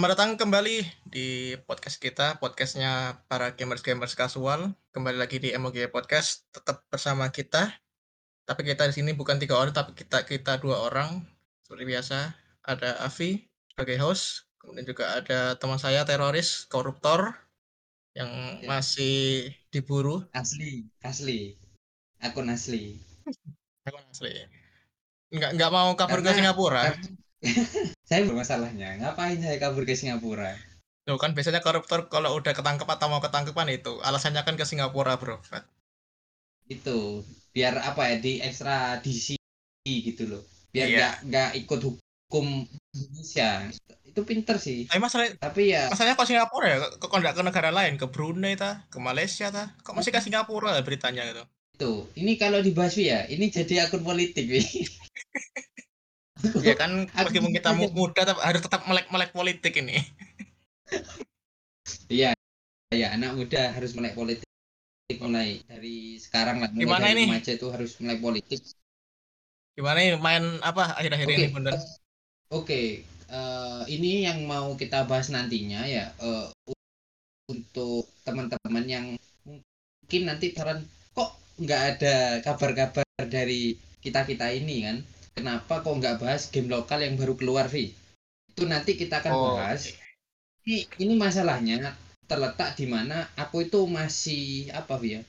Selamat datang kembali di podcast kita, podcastnya para gamers-gamers kasual. Kembali lagi di MOG Podcast, tetap bersama kita. Tapi kita di sini bukan tiga orang, tapi kita kita dua orang. Seperti biasa, ada Avi sebagai host, kemudian juga ada teman saya teroris, koruptor, yang Ya. masih diburu. asli asli akun asli Aku asli. Nggak nggak mau kabur ke Singapura. Karena- saya bermasalahnya ngapain saya kabur ke Singapura Tuh kan biasanya koruptor kalau udah ketangkep atau mau ketangkepan itu alasannya kan ke Singapura, Bro. itu biar apa ya di ekstradisi gitu loh biar Iya. nggak nggak ikut hukum Indonesia itu pinter sih Tapi masalah tapi ya Masalahnya kok Singapura ya? Kok nggak ke negara lain? Ke Brunei ta? Ke Malaysia ta? Kok masih ke Singapura ya beritanya gitu? itu ini kalau dibahas ya ini jadi akun politik. Ya kan meskipun kita muda tapi harus tetap melek-melek politik ini. iya ya anak muda harus melek politik mulai dari sekarang lah mulai Gimana dari ini? remaja itu harus melek politik Gimana nih main apa akhir-akhir Oke. ini bener? Oke, eh, ini yang mau kita bahas nantinya ya eh, untuk teman-teman yang mungkin nanti saran kok nggak ada kabar-kabar dari kita kita ini kan? Kenapa kok nggak bahas game lokal yang baru keluar Vi? Itu nanti kita akan Oh, bahas. Ini, ini masalahnya terletak di mana aku itu masih apa Vi ya?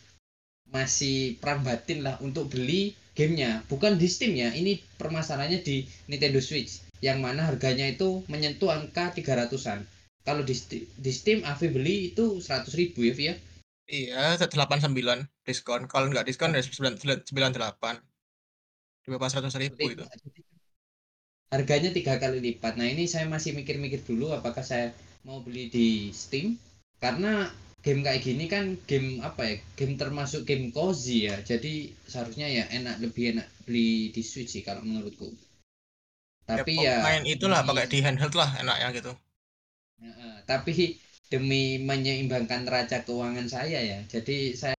Masih perang batin lah untuk beli gamenya bukan di Steam ya ini permasalahannya di Nintendo Switch yang mana harganya itu menyentuh angka 300-an kalau di, di Steam Avi beli itu 100 ribu ya Vi ya Iya, 89 diskon. Kalau nggak diskon ya 98. Di bawah 100 ribu itu. Harganya tiga kali lipat. Nah ini saya masih mikir-mikir dulu apakah saya mau beli di Steam. Karena game kayak gini kan game apa ya? Game termasuk game cozy ya. Jadi seharusnya ya enak lebih enak beli di Switch sih kalau menurutku. Tapi pok- ya, main itulah demi- pakai di handheld lah enaknya gitu. Heeh, tapi demi menyeimbangkan neraca keuangan saya ya, jadi saya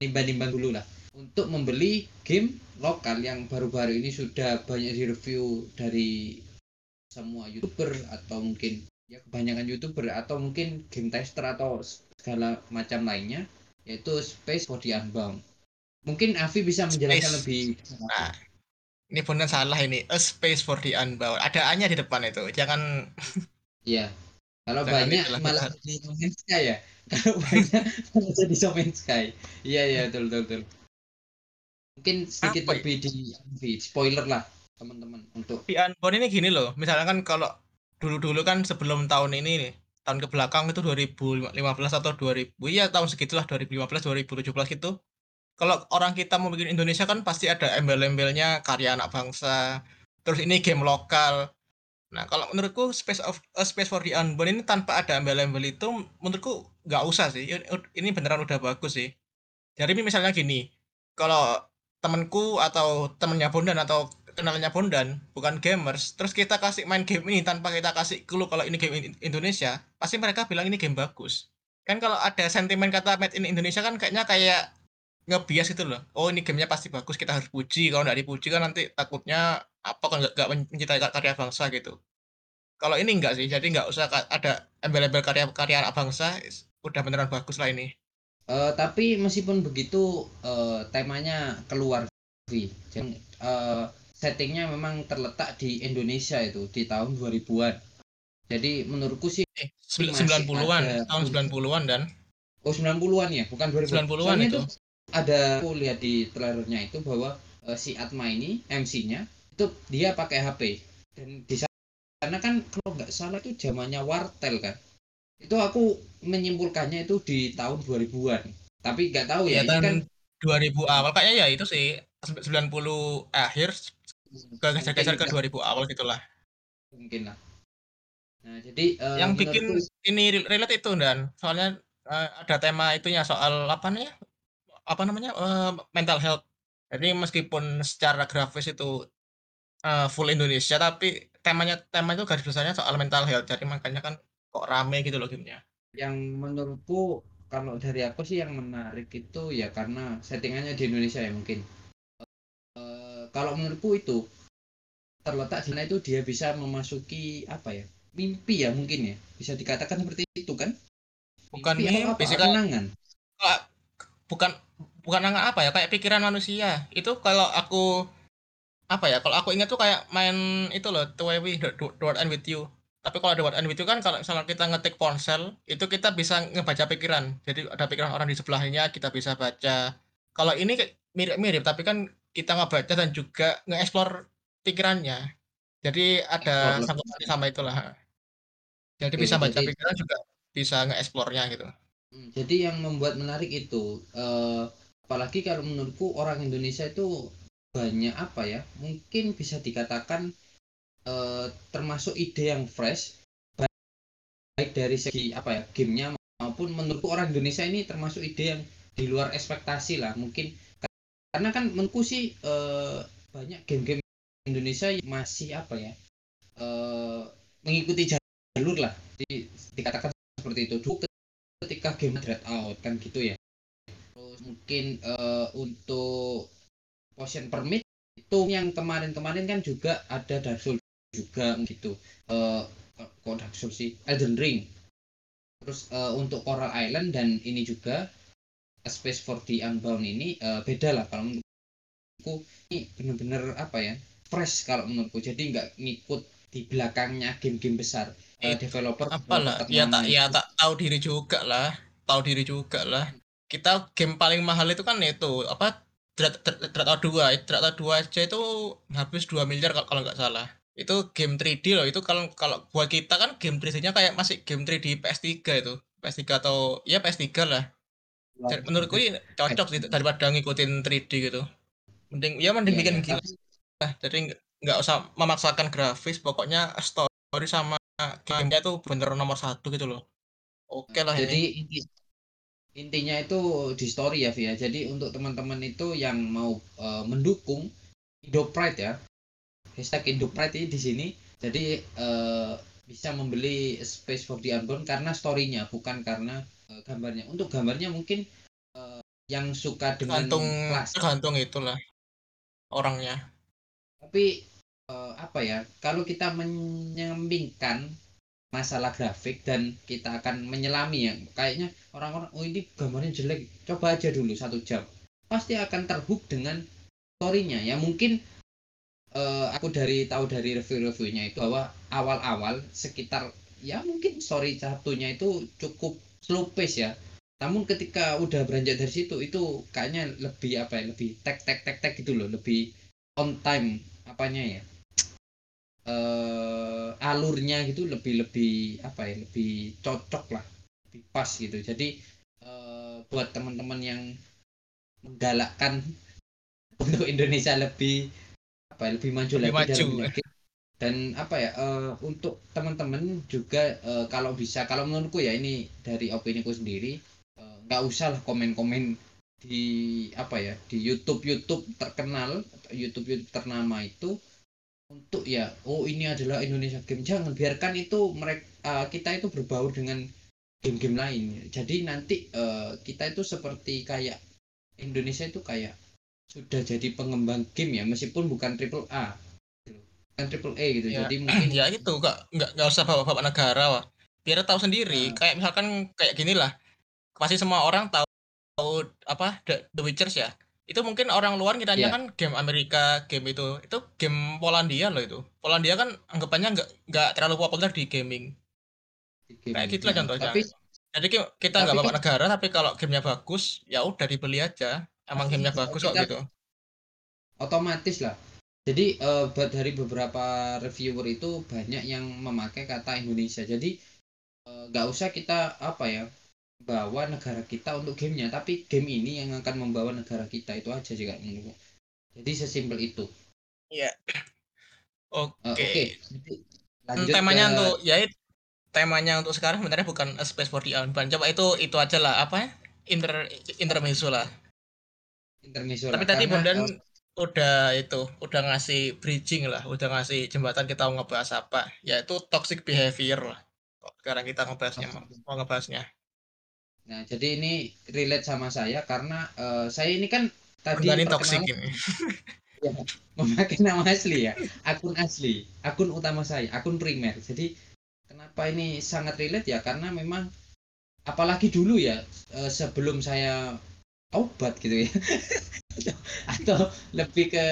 nimbang-nimbang dulu lah untuk membeli game lokal yang baru-baru ini sudah banyak direview dari semua youtuber atau mungkin ya kebanyakan youtuber atau mungkin game tester atau segala macam lainnya yaitu Space for the Unbound. Mungkin Avi bisa menjelaskan Space. lebih. Nah, ini bener salah ini. A space for the unbound. Ada A-nya di depan itu. Jangan Iya. Kalau Jangan banyak malah jadi Man's Sky ya. Kalau banyak malah jadi Sky. Iya iya betul betul. betul. Mungkin sedikit Apa ya? lebih di di spoiler lah teman-teman untuk di unbound ini gini loh. Misalnya kan kalau dulu-dulu kan sebelum tahun ini nih, tahun ke belakang itu 2015 atau 2000, iya tahun segitulah 2015 2017 gitu. Kalau orang kita mau bikin Indonesia kan pasti ada embel-embelnya karya anak bangsa. Terus ini game lokal. Nah, kalau menurutku Space of A Space for the Unbound ini tanpa ada embel-embel itu menurutku nggak usah sih. Ini beneran udah bagus sih. Jadi misalnya gini, kalau temanku atau temennya Bondan atau kenalannya Bondan bukan gamers, terus kita kasih main game ini tanpa kita kasih clue kalau ini game in- Indonesia, pasti mereka bilang ini game bagus. Kan kalau ada sentimen kata made in Indonesia kan kayaknya kayak ngebias itu loh. Oh ini gamenya pasti bagus, kita harus puji. Kalau nggak dipuji kan nanti takutnya apa kan nggak mencintai karya bangsa gitu. Kalau ini enggak sih, jadi nggak usah ada embel-embel karya-karya anak bangsa, udah beneran bagus lah ini. Eh, tapi meskipun begitu eh, temanya keluar. Jadi eh, settingnya memang terletak di Indonesia itu di tahun 2000-an. Jadi menurutku sih Eh, sembil- Masih 90-an, ada- tahun 90-an dan oh 90-an ya, bukan 2000. 90-an Soalnya itu. ada aku lihat di trailernya itu bahwa eh, si Atma ini MC-nya itu dia pakai HP dan di sana kan kalau nggak salah itu zamannya Wartel kan itu aku menyimpulkannya itu di tahun 2000-an tapi nggak tahu Ya ya, kan 2000 awal kayaknya ya itu sih 90 akhir ke geser-geser ke mungkin 2000 awal gitulah. mungkin lah nah jadi eh, Yang bikin menurutku ini re- relate itu dan soalnya eh, ada tema itunya soal apa namanya? Apa namanya? eh, mental health. Jadi meskipun secara grafis itu eh, full Indonesia tapi temanya tema itu garis besarnya soal mental health. Jadi makanya kan kok rame gitu loh gamenya. yang menurutku kalau dari aku sih yang menarik itu ya karena settingannya di Indonesia ya mungkin. Eh, kalau menurutku itu terletak di sana itu dia bisa memasuki apa ya mimpi ya mungkin ya. Bisa dikatakan seperti itu kan? Bukan mimpi mimpi apa sih kayak angan kayak- bukan bukan angka apa ya kayak pikiran manusia. Itu kalau aku apa ya kalau aku ingat tuh kayak main itu loh the way word and with you tapi kalau and with you kan kalau misalnya kita ngetik ponsel itu kita bisa ngebaca pikiran. Jadi ada pikiran orang di sebelahnya kita bisa baca. Kalau ini mirip-mirip tapi kan kita ngebaca dan juga nge-explore pikirannya. Jadi ada Explore sangkutannya sama itulah. Jadi Oke, bisa baca jadi- pikiran juga bisa nge-explore-nya gitu. Hmm, Jadi yang membuat menarik itu, eh, apalagi kalau menurutku orang Indonesia itu banyak apa ya, mungkin bisa dikatakan eh, termasuk ide yang fresh, baik, dari segi apa ya gamenya maupun menurutku orang Indonesia ini termasuk ide yang di luar ekspektasi lah mungkin. Karena kan menurutku sih eh, banyak game-game Indonesia yang masih apa ya eh, mengikuti jalur lah, di, dikatakan seperti itu. Dulu ketika game Dread Out kan gitu ya. Terus mungkin eh, untuk potion permit itu yang kemarin-kemarin kan juga ada Dark Souls juga gitu. Eh kok Dark Souls sih Elden Ring. Terus eh, untuk Coral Island dan ini juga A Space for the Unbound ini eh, beda lah kalau menurutku. Ini bener-bener apa ya fresh kalau menurutku. Jadi nggak ngikut di belakangnya game-game besar. Eh, Itu developer apalah ya tak ya tak tahu diri juga lah. Tahu diri juga lah. Kita game paling mahal itu kan itu apa Dread Dread- Dread Out 2 Dread Out 2 aja itu habis 2 miliar kalau nggak salah itu game 3D loh itu kalau kalau buat kita kan game 3D-nya kayak masih game 3D PS3 itu. PS3 atau ya PS3 lah. Jadi menurutku ini cocok sih daripada ngikutin 3D gitu. Mending ya mending Iya, bikin iya, gila tapi- lah jadi nggak- usah memaksakan grafis pokoknya story sama gamenya tuh bener nomor satu gitu loh. Oke lah Jadi ini inti, intinya itu di story ya Via. Jadi untuk teman-teman itu yang mau eh, mendukung Indo Pride ya. Hashtag Indo Pride ini di sini. Jadi eh, bisa membeli Space for the Unbound karena storynya bukan karena eh, gambarnya. Untuk gambarnya mungkin eh, yang suka dengan tergantung kelas tergantung itulah orangnya tapi eh, apa ya kalau kita menyampingkan masalah grafik dan kita akan menyelami ya kayaknya orang-orang oh ini gambarnya jelek coba aja dulu satu jam pasti akan terhook dengan storynya ya mungkin eh, aku dari tahu dari review-reviewnya itu bahwa awal-awal sekitar ya mungkin story satunya itu cukup slow pace ya. Namun ketika udah beranjak dari situ itu kayaknya lebih apa ya lebih tek tek tek tek gitu loh lebih on time apanya ya eh alurnya gitu lebih lebih apa ya lebih cocok lah lebih pas gitu. Jadi eh, buat teman-teman yang menggalakkan untuk Indonesia lebih apa lebih maju Lebih lagi maju. dalam game. dan apa ya eh, untuk teman-teman juga eh, kalau bisa kalau menurutku ya ini dari opini ku sendiri eh, nggak usah lah komen-komen di apa ya di YouTube YouTube terkenal YouTube YouTube ternama itu untuk ya oh ini adalah Indonesia Game jangan biarkan itu mereka kita itu berbaur dengan game-game lain jadi nanti eh, kita itu seperti kayak Indonesia itu kayak sudah jadi pengembang game ya meskipun bukan triple A. Bukan triple A gitu Ya, jadi mungkin ya itu nggak nggak nggak usah bawa bawa negara wah. Biar tahu sendiri Nah. kayak misalkan kayak gini lah. Pasti semua orang tahu, tahu apa The, The Witcher ya. Itu mungkin orang luar kiranya Iya. kan game Amerika game itu itu game Polandia loh itu. Polandia kan anggapannya nggak nggak terlalu populer di gaming. Game kayak gitu lah Nah, contohnya. Tapi jadi ki- kita nggak bawa kan- negara tapi kalau gamenya bagus ya udah dibeli aja emang gamenya bagus kok gitu. Otomatis lah. Jadi eh, buat dari beberapa reviewer itu banyak yang memakai kata Indonesia. Jadi eh, nggak usah kita apa ya bawa negara kita untuk gamenya. Tapi game ini yang akan membawa negara kita itu aja sih kak. Menurutku jadi sesimpel itu. Iya. Eh, oke. Oke jadi Hmm, lanjut temanya ke untuk ya temanya untuk sekarang sebenarnya bukan A Space for the Unbound. Coba itu itu aja lah. Apa ya? Inter intermezzo lah intermezzo tapi lah. tadi Bondan eh, udah itu udah ngasih bridging lah udah ngasih jembatan kita mau ngebahas apa. Yaitu toxic behavior lah. Sekarang kita ngebahasnya mau mau ngebahasnya? Nah jadi ini relate sama saya karena eh, saya ini kan tadi ini toxic ini. Memakai nama asli ya akun asli akun utama saya akun primer. Jadi kenapa ini sangat relate ya? Karena memang apalagi dulu ya eh, sebelum saya obat gitu ya. Atau lebih ke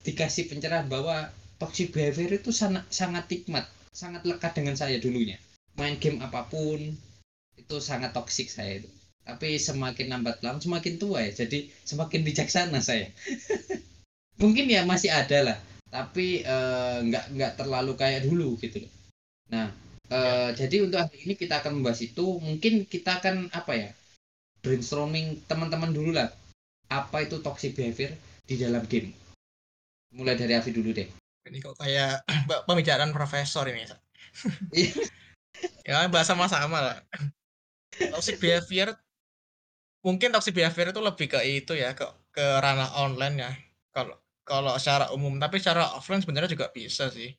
dikasih pencerahan bahwa toxic behavior itu sangat sangat nikmat sangat lekat dengan saya dulunya. Main game apa pun itu sangat toksik saya itu. Tapi semakin lambat laun semakin tua ya. Jadi semakin bijaksana saya. Mungkin ya masih ada lah. Tapi eh, nggak nggak terlalu kayak dulu gitu loh. Nah eh, jadi untuk hari ini kita akan membahas itu. Mungkin kita akan apa ya brainstorming teman-teman dulu lah apa itu toxic behavior di dalam game mulai dari Avi dulu deh Ini kok kayak pembicaraan profesor ini. Iya. ya bahasa sama-sama lah. Toxic behavior mungkin toxic behavior itu lebih ke itu ya ke ke ranah online ya. Kalau kalau secara umum tapi secara offline sebenarnya juga bisa sih.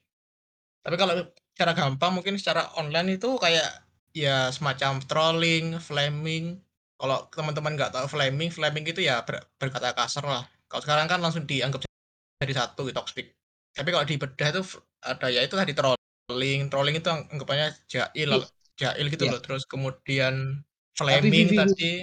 Tapi kalau secara gampang mungkin secara online itu kayak ya semacam trolling, flaming. Kalau teman-teman nggak tahu flaming, flaming itu ya ber- berkata kasar lah. Kalau sekarang kan langsung dianggap jadi satu gitu, toxic. Tapi kalau di bedah itu ada ya itu tadi trolling, trolling itu ang- anggapannya jahil, Iya. jahil gitu Iya. loh. Terus kemudian Tapi flaming Vivi, tadi.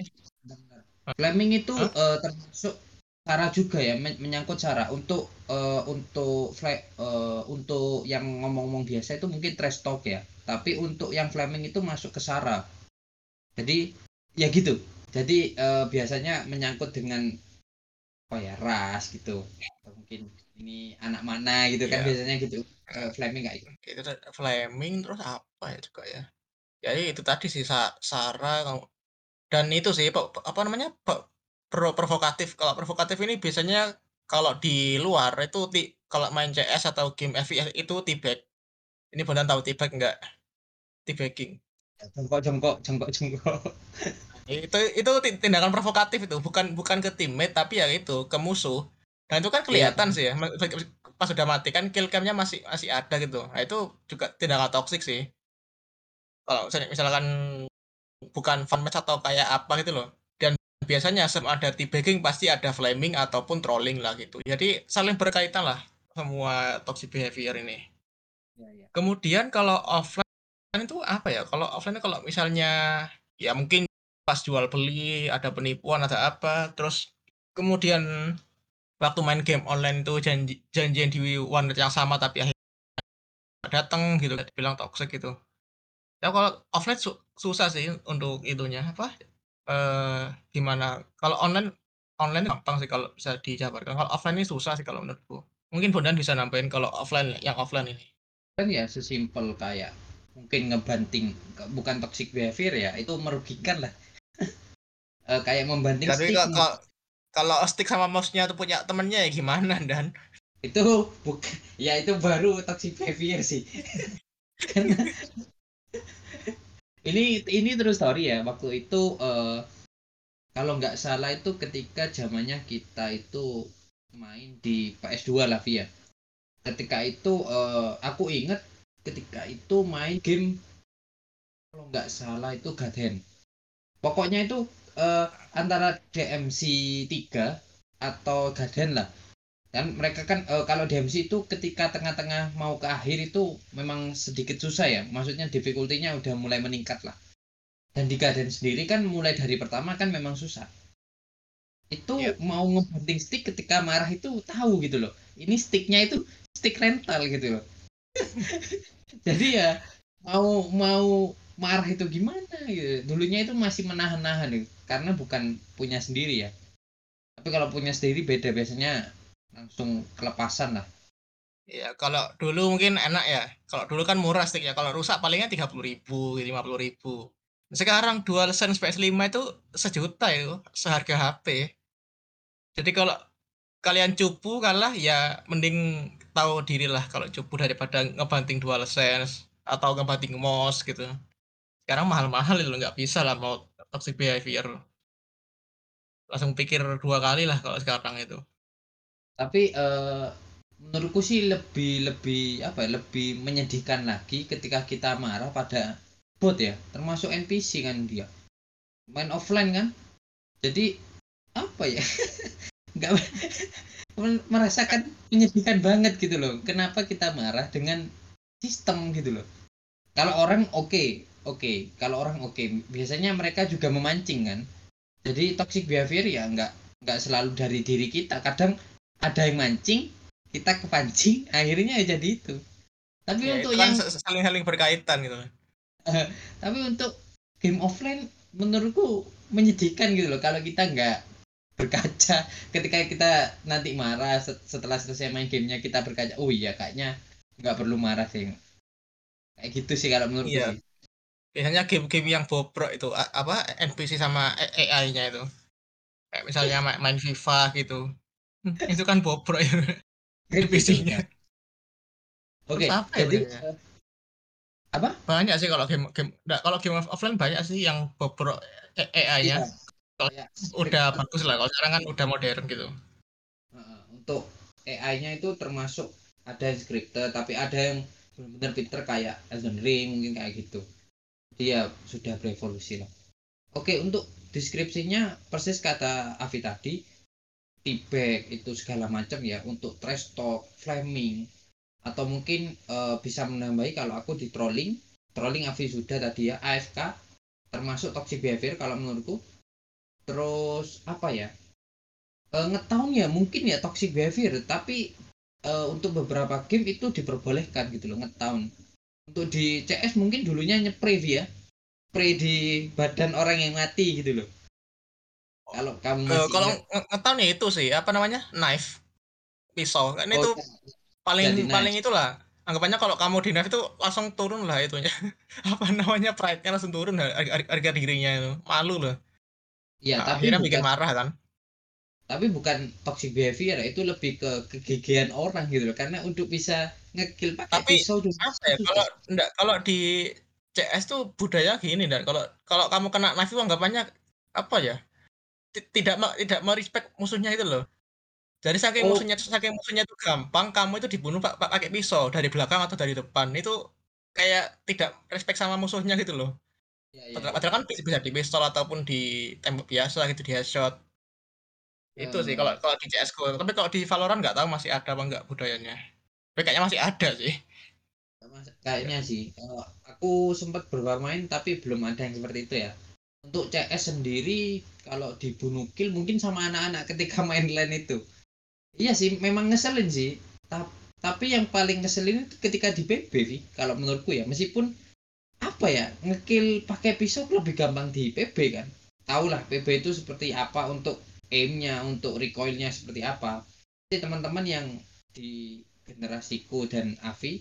Flaming itu Hah? eh, termasuk cara juga ya men- menyangkut cara untuk eh, untuk fla- eh, untuk yang ngomong-ngomong biasa itu mungkin trash talk ya tapi untuk yang flaming itu masuk ke sara jadi ya gitu jadi eh, biasanya menyangkut dengan apa ya ras gitu Atau mungkin ini anak mana gitu kan Iya. biasanya gitu Eh, flaming kayak gitu itu tadi flaming terus apa ya juga ya? Jadi itu tadi sih sa- Sarah kamu- dan itu sih apa namanya pro provokatif. Kalau provokatif ini biasanya kalau di luar itu ti, kalau main CS atau game FPS itu tibag. Ini benar tahu tibag enggak? Tibagging. Jongkok jongkok jongkok jongkok Itu itu ti- tindakan provokatif itu, bukan bukan ke teammate tapi ya itu ke musuh. Dan itu kan kelihatan sih ya. Pas sudah mati kan kill cam-nya masih masih ada gitu. Nah, itu juga tindakan toksik sih. Kalau misalnya- misalkan bukan fun match atau kayak apa gitu loh. Dan biasanya semua ada teabagging pasti ada flaming ataupun trolling lah gitu. Jadi saling berkaitan lah semua toxic behavior ini. ya, ya. Kemudian kalau offline itu apa ya? Kalau offline kalau misalnya ya mungkin pas jual beli ada penipuan ada apa, terus kemudian waktu main game online itu janji janjian di warnet yang sama tapi akhirnya datang gitu, dibilang toxic gitu. Ya kalau offline su- susah sih untuk itunya apa? Eh gimana? Kalau online online gampang sih kalau bisa dijabarkan. Kalau offline ini susah sih kalau menurutku. Mungkin Bondan bisa nambahin kalau offline yang offline ini. kan ya sesimpel kayak mungkin ngebanting bukan toxic behavior ya itu merugikan lah. Eh, kayak membanting Tapi stick kalau kalau, kalau stick sama mouse-nya tuh punya temennya ya gimana dan? Itu bukan ya itu baru toxic behavior sih. Karena- ini ini terus story ya waktu itu eh, kalau nggak salah itu ketika zamannya kita itu main di PS2 lah via. Ketika itu eh, aku inget ketika itu main game. Kalau nggak salah itu Hand. Pokoknya itu eh, antara DMC 3 atau Hand lah. Kan mereka kan eh, kalau DMC itu ketika tengah-tengah mau ke akhir itu memang sedikit susah ya. Maksudnya difficulty-nya udah mulai meningkat lah. Dan di Garden sendiri kan mulai dari pertama kan memang susah. Itu Yep. mau ngebanting stick ketika marah itu tahu gitu loh. Ini sticknya itu stick rental gitu loh jadi ya mau mau marah itu gimana gitu dulunya itu masih menahan-nahan gitu. karena bukan punya sendiri ya tapi kalau punya sendiri beda biasanya langsung kelepasan lah ya kalau dulu mungkin enak ya. Kalau dulu kan murah stick ya. Kalau rusak palingnya 30.000, 50.000. Sekarang DualSense PS5 itu sejuta itu seharga HP. Jadi kalau kalian cupu kalah ya mending tahu diri lah kalau cupu daripada ngebanting DualSense atau ngebanting mouse gitu. Sekarang mahal-mahal itu nggak bisa lah mau toxic behavior. Langsung pikir dua kali lah kalau sekarang itu. tapi eh, menurutku sih lebih lebih apa ya lebih menyedihkan lagi ketika kita marah pada bot ya termasuk NPC kan dia main offline kan jadi apa ya nggak merasakan menyedihkan banget gitu loh. Kenapa kita marah dengan sistem gitu loh? Kalau orang oke oke. Kalau orang oke biasanya mereka juga memancing kan. Jadi toxic behavior ya nggak nggak selalu dari diri kita. Kadang ada yang mancing kita kepancing akhirnya ya jadi itu. Tapi Ya, untuk itu kan yang sa- saling-saling berkaitan gitu. tapi untuk game offline menurutku menyedihkan gitu loh. Kalau kita nggak berkaca ketika kita nanti marah set- setelah selesai main gamenya kita berkaca oh iya kayaknya nggak perlu marah sih kayak gitu sih kalau menurutku Iya. sih Biasanya game-game yang bobrok itu apa NPC sama AI-nya itu. Kayak misalnya ma- main FIFA gitu. Hmm, Itu kan bobrok ya. NPC-nya. oke Terus apa ya jadi bedanya? eh, apa Banyak sih kalau game game nggak, kalau game offline banyak sih yang bobrok iya AI-nya. Kalau Kayak Udah bagus lah. Kalau sekarang kan udah modern gitu. Untuk AI-nya itu termasuk ada yang scripted tapi ada yang benar-benar pinter kayak Elden Ring mungkin kayak gitu dia sudah berevolusi lah oke untuk deskripsinya persis kata Avi tadi feedback itu segala macam ya untuk trash talk flaming atau mungkin eh, bisa menambahi kalau aku di trolling trolling Avi sudah tadi ya AFK termasuk toxic behavior kalau menurutku terus apa ya? Eh, ngetown ya mungkin ya toxic behavior tapi eh, untuk beberapa game itu diperbolehkan gitu loh ngetown untuk di CS mungkin dulunya nyepray ya. Spray di badan orang yang mati gitu loh. Kalau kamu Eh, masih kalau ingat. nge- ngetahun ya itu sih apa namanya? Knife. Pisau. Kan Oh, itu paling jadi knife. paling itulah. Anggapannya kalau kamu di knife itu langsung turun lah itunya. Apa namanya? Pride-nya langsung turun harga- harga dirinya itu. Malu loh ya Nah, tapi akhirnya bikin bukan, marah kan? tapi bukan toxic behavior itu lebih ke kegigihan orang gitu loh. Karena untuk bisa ngekill pakai Tapi, pisau apa ya kalau enggak kalau di CS tuh budaya gini dan kalau kalau kamu kena knife itu anggapannya apa ya? Ti- tidak tidak merespek musuhnya itu loh. Jadi saking Oh. musuhnya saking musuhnya itu gampang kamu itu dibunuh pak pak- pakai pisau dari belakang atau dari depan. Itu kayak tidak respect sama musuhnya gitu loh ya, ya, padahal, kan bisa, di pistol ataupun di tembak biasa gitu di headshot. Itu sih Eh. kalau kalau di CS:GO tapi kalau di Valorant nggak tahu masih ada apa enggak budayanya. Tapi kayaknya masih ada sih. Kayaknya sih. Eh, aku sempat bermain tapi belum ada yang seperti itu ya. Untuk CS sendiri kalau dibunuh kill mungkin sama anak-anak ketika main LAN itu. Iya sih memang ngeselin sih. Ta- tapi yang paling ngeselin itu ketika di PB sih kalau menurutku ya. Meskipun apa ya ngekill pakai pisau lebih gampang di PB kan? Tahulah PB itu seperti apa untuk aimnya untuk recoilnya seperti apa. Jadi teman-teman yang di generasiku dan Avi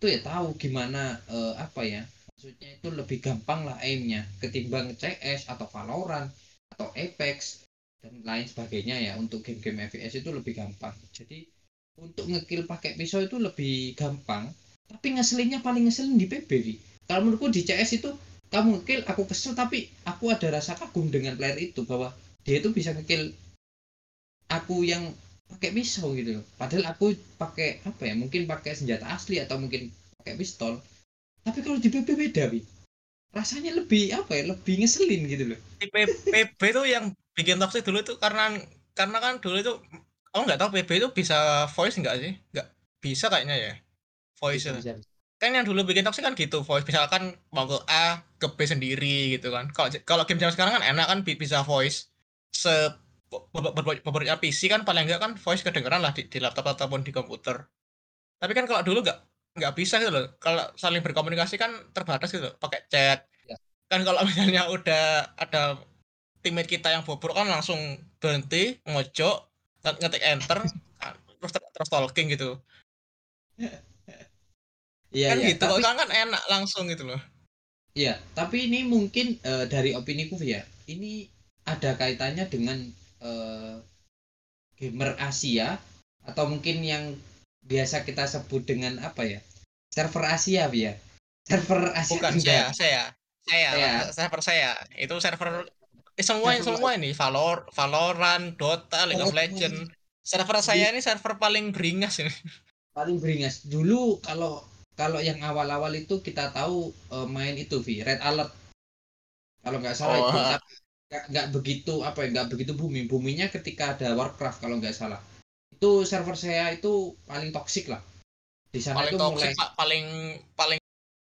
itu ya tahu gimana eh, apa ya maksudnya itu lebih gampang lah aimnya ketimbang CS atau Valorant atau Apex dan lain sebagainya ya untuk game-game FPS itu lebih gampang. Jadi untuk ngekill pakai pisau itu lebih gampang tapi ngeselinnya paling ngeselin di PB. Kalau menurutku di CS itu kamu ngekill aku kesel tapi aku ada rasa kagum dengan player itu bahwa dia itu bisa ngekill aku yang pakai pisau gitu loh. Padahal aku pakai apa ya? Mungkin pakai senjata asli atau mungkin pakai pistol. Tapi kalau di PB beda, Bi. Rasanya lebih apa ya? Lebih ngeselin gitu loh. di P- PB itu yang bikin toxic dulu itu karena karena kan dulu itu aku nggak tahu PB itu bisa voice nggak sih nggak bisa kayaknya ya voice Bisa, itu. bisa. Kan yang dulu bikin toxic kan gitu voice. Misalkan mau ke A ke B sendiri gitu kan. Kalau kalau game zaman sekarang kan enak kan bi- bisa voice. Se be- be- be- beberapa PC kan paling enggak kan voice kedengeran lah di, di laptop ataupun di komputer. Tapi kan kalau dulu nggak nggak bisa gitu loh. Kalau saling berkomunikasi kan terbatas gitu loh pakai chat. Ya. kan kalau misalnya udah ada teammate kita yang bobrok kan langsung berhenti ngojok nge- ngetik enter terus terus talking gitu Iya, kan iya. gitu Tapi sekarang kan enak langsung gitu loh iya, tapi ini mungkin eh, dari opini ku ya. Ini ada kaitannya dengan eh, gamer Asia atau mungkin yang biasa kita sebut dengan apa ya? Server Asia, ya. Server Asia bukan Tenggara. saya saya saya Saya. server saya itu server eh, semua Server semua ini Valor Valorant Dota League of. Legends server saya ini server paling beringas ini paling beringas dulu kalau kalau yang awal-awal itu kita tahu eh, main itu Vi Red Alert. Kalau nggak salah Oh, itu nggak begitu apa ya nggak begitu booming. Boomingnya ketika ada Warcraft kalau nggak salah. Itu server saya itu paling toksik lah. Di sana paling itu mulai toxic pak. Paling paling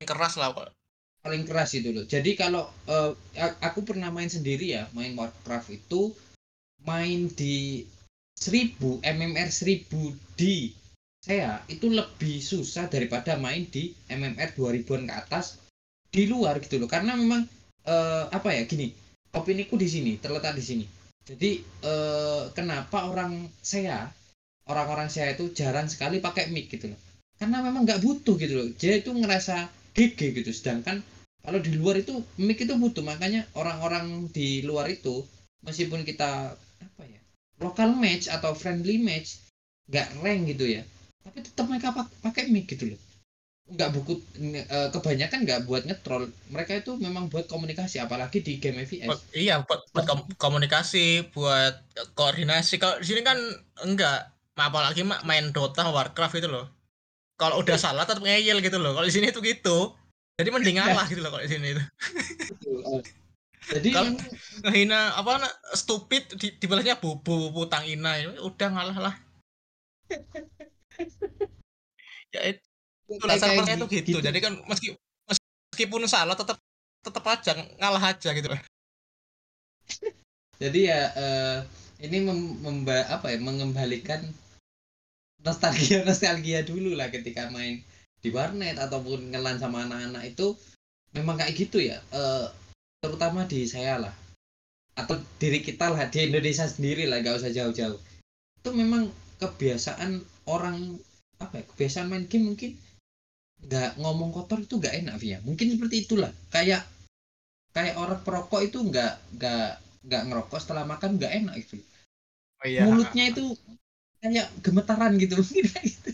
keras lah kok paling keras itu loh. Jadi kalau uh, aku pernah main sendiri ya, main Warcraft itu main di 1000 MMR 1000 di saya itu lebih susah daripada main di MMR 2000-an ke atas di luar gitu loh. Karena memang uh, apa ya gini, opiniku di sini terletak di sini. Jadi uh, kenapa orang saya orang-orang saya itu jarang sekali pakai mic gitu loh. Karena memang nggak butuh gitu loh. Dia itu ngerasa GG gitu sedangkan kalau di luar itu mic itu butuh makanya orang-orang di luar itu meskipun kita apa ya lokal match atau friendly match nggak rank gitu ya tapi tetap mereka pakai mic gitu loh. Nggak buku e, kebanyakan nggak buat ngetrol mereka itu memang buat komunikasi apalagi di game FPS iya buat, buat komunikasi buat koordinasi. Kalau di sini kan enggak. Apalagi main Dota Warcraft itu loh. Kalau udah salah tetap ngeyel gitu loh. Kalau di sini itu gitu. Jadi mending iya. ngalah gitu loh kalau di sini itu. Jadi kalau ngehina apa stupid di, dibalasnya bubu putang ina. Udah ngalah lah ya itu itulah servernya itu gitu. gitu? Jadi kan meski meskipun salah tetap tetap aja ngalah aja gitu. Jadi ya uh, ini mem, memba, apa ya mengembalikan nostalgia nostalgia dulu lah ketika main di warnet ataupun ngelan sama anak-anak itu memang kayak gitu ya. E, terutama di saya lah. Atau diri kita lah di Indonesia sendiri lah gak usah jauh-jauh. Itu memang kebiasaan orang apa ya kebiasaan main game mungkin nggak ngomong kotor itu nggak enak ya mungkin seperti itulah. Kayak kayak orang perokok itu nggak nggak nggak ngerokok setelah makan nggak enak itu. Oh, iya. mulutnya itu kayak gemetaran gitu mungkin gitu.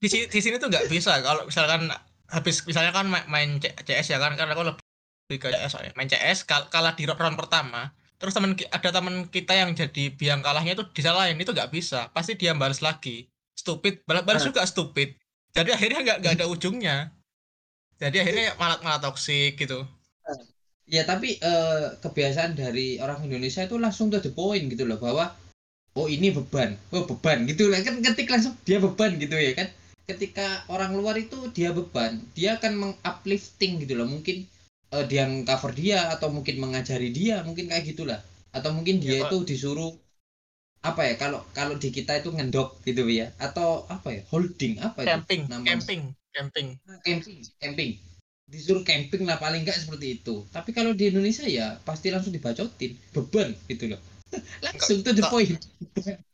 Di, di sini tuh nggak bisa. Kalau misalkan habis misalnya kan main CS ya kan karena aku lebih ke CS main CS kal kalah di round pertama terus teman ada teman kita yang jadi biang kalahnya itu disalahin itu nggak bisa. Pasti dia balas lagi. Stupid balas, balas juga stupid. Jadi akhirnya nggak nggak ada ujungnya. Jadi akhirnya malah malah toksik gitu. Ya tapi uh, kebiasaan dari orang Indonesia itu langsung to the point gitu loh bahwa oh ini beban. Oh beban. Gitu lah kan ketik langsung dia beban gitu ya kan. Ketika orang luar itu dia beban dia akan menguplifting gitu loh. Mungkin uh, dia cover dia atau mungkin mengajari dia mungkin kayak gitulah. Atau mungkin dia ya, itu disuruh apa ya kalau kalau di kita itu ngendok gitu ya. Atau apa ya holding apa camping itu? Nama, camping camping. Ah, camping camping. Disuruh camping lah paling enggak seperti itu. Tapi kalau di Indonesia ya pasti langsung dibacotin beban gitu loh. Langsung to the point.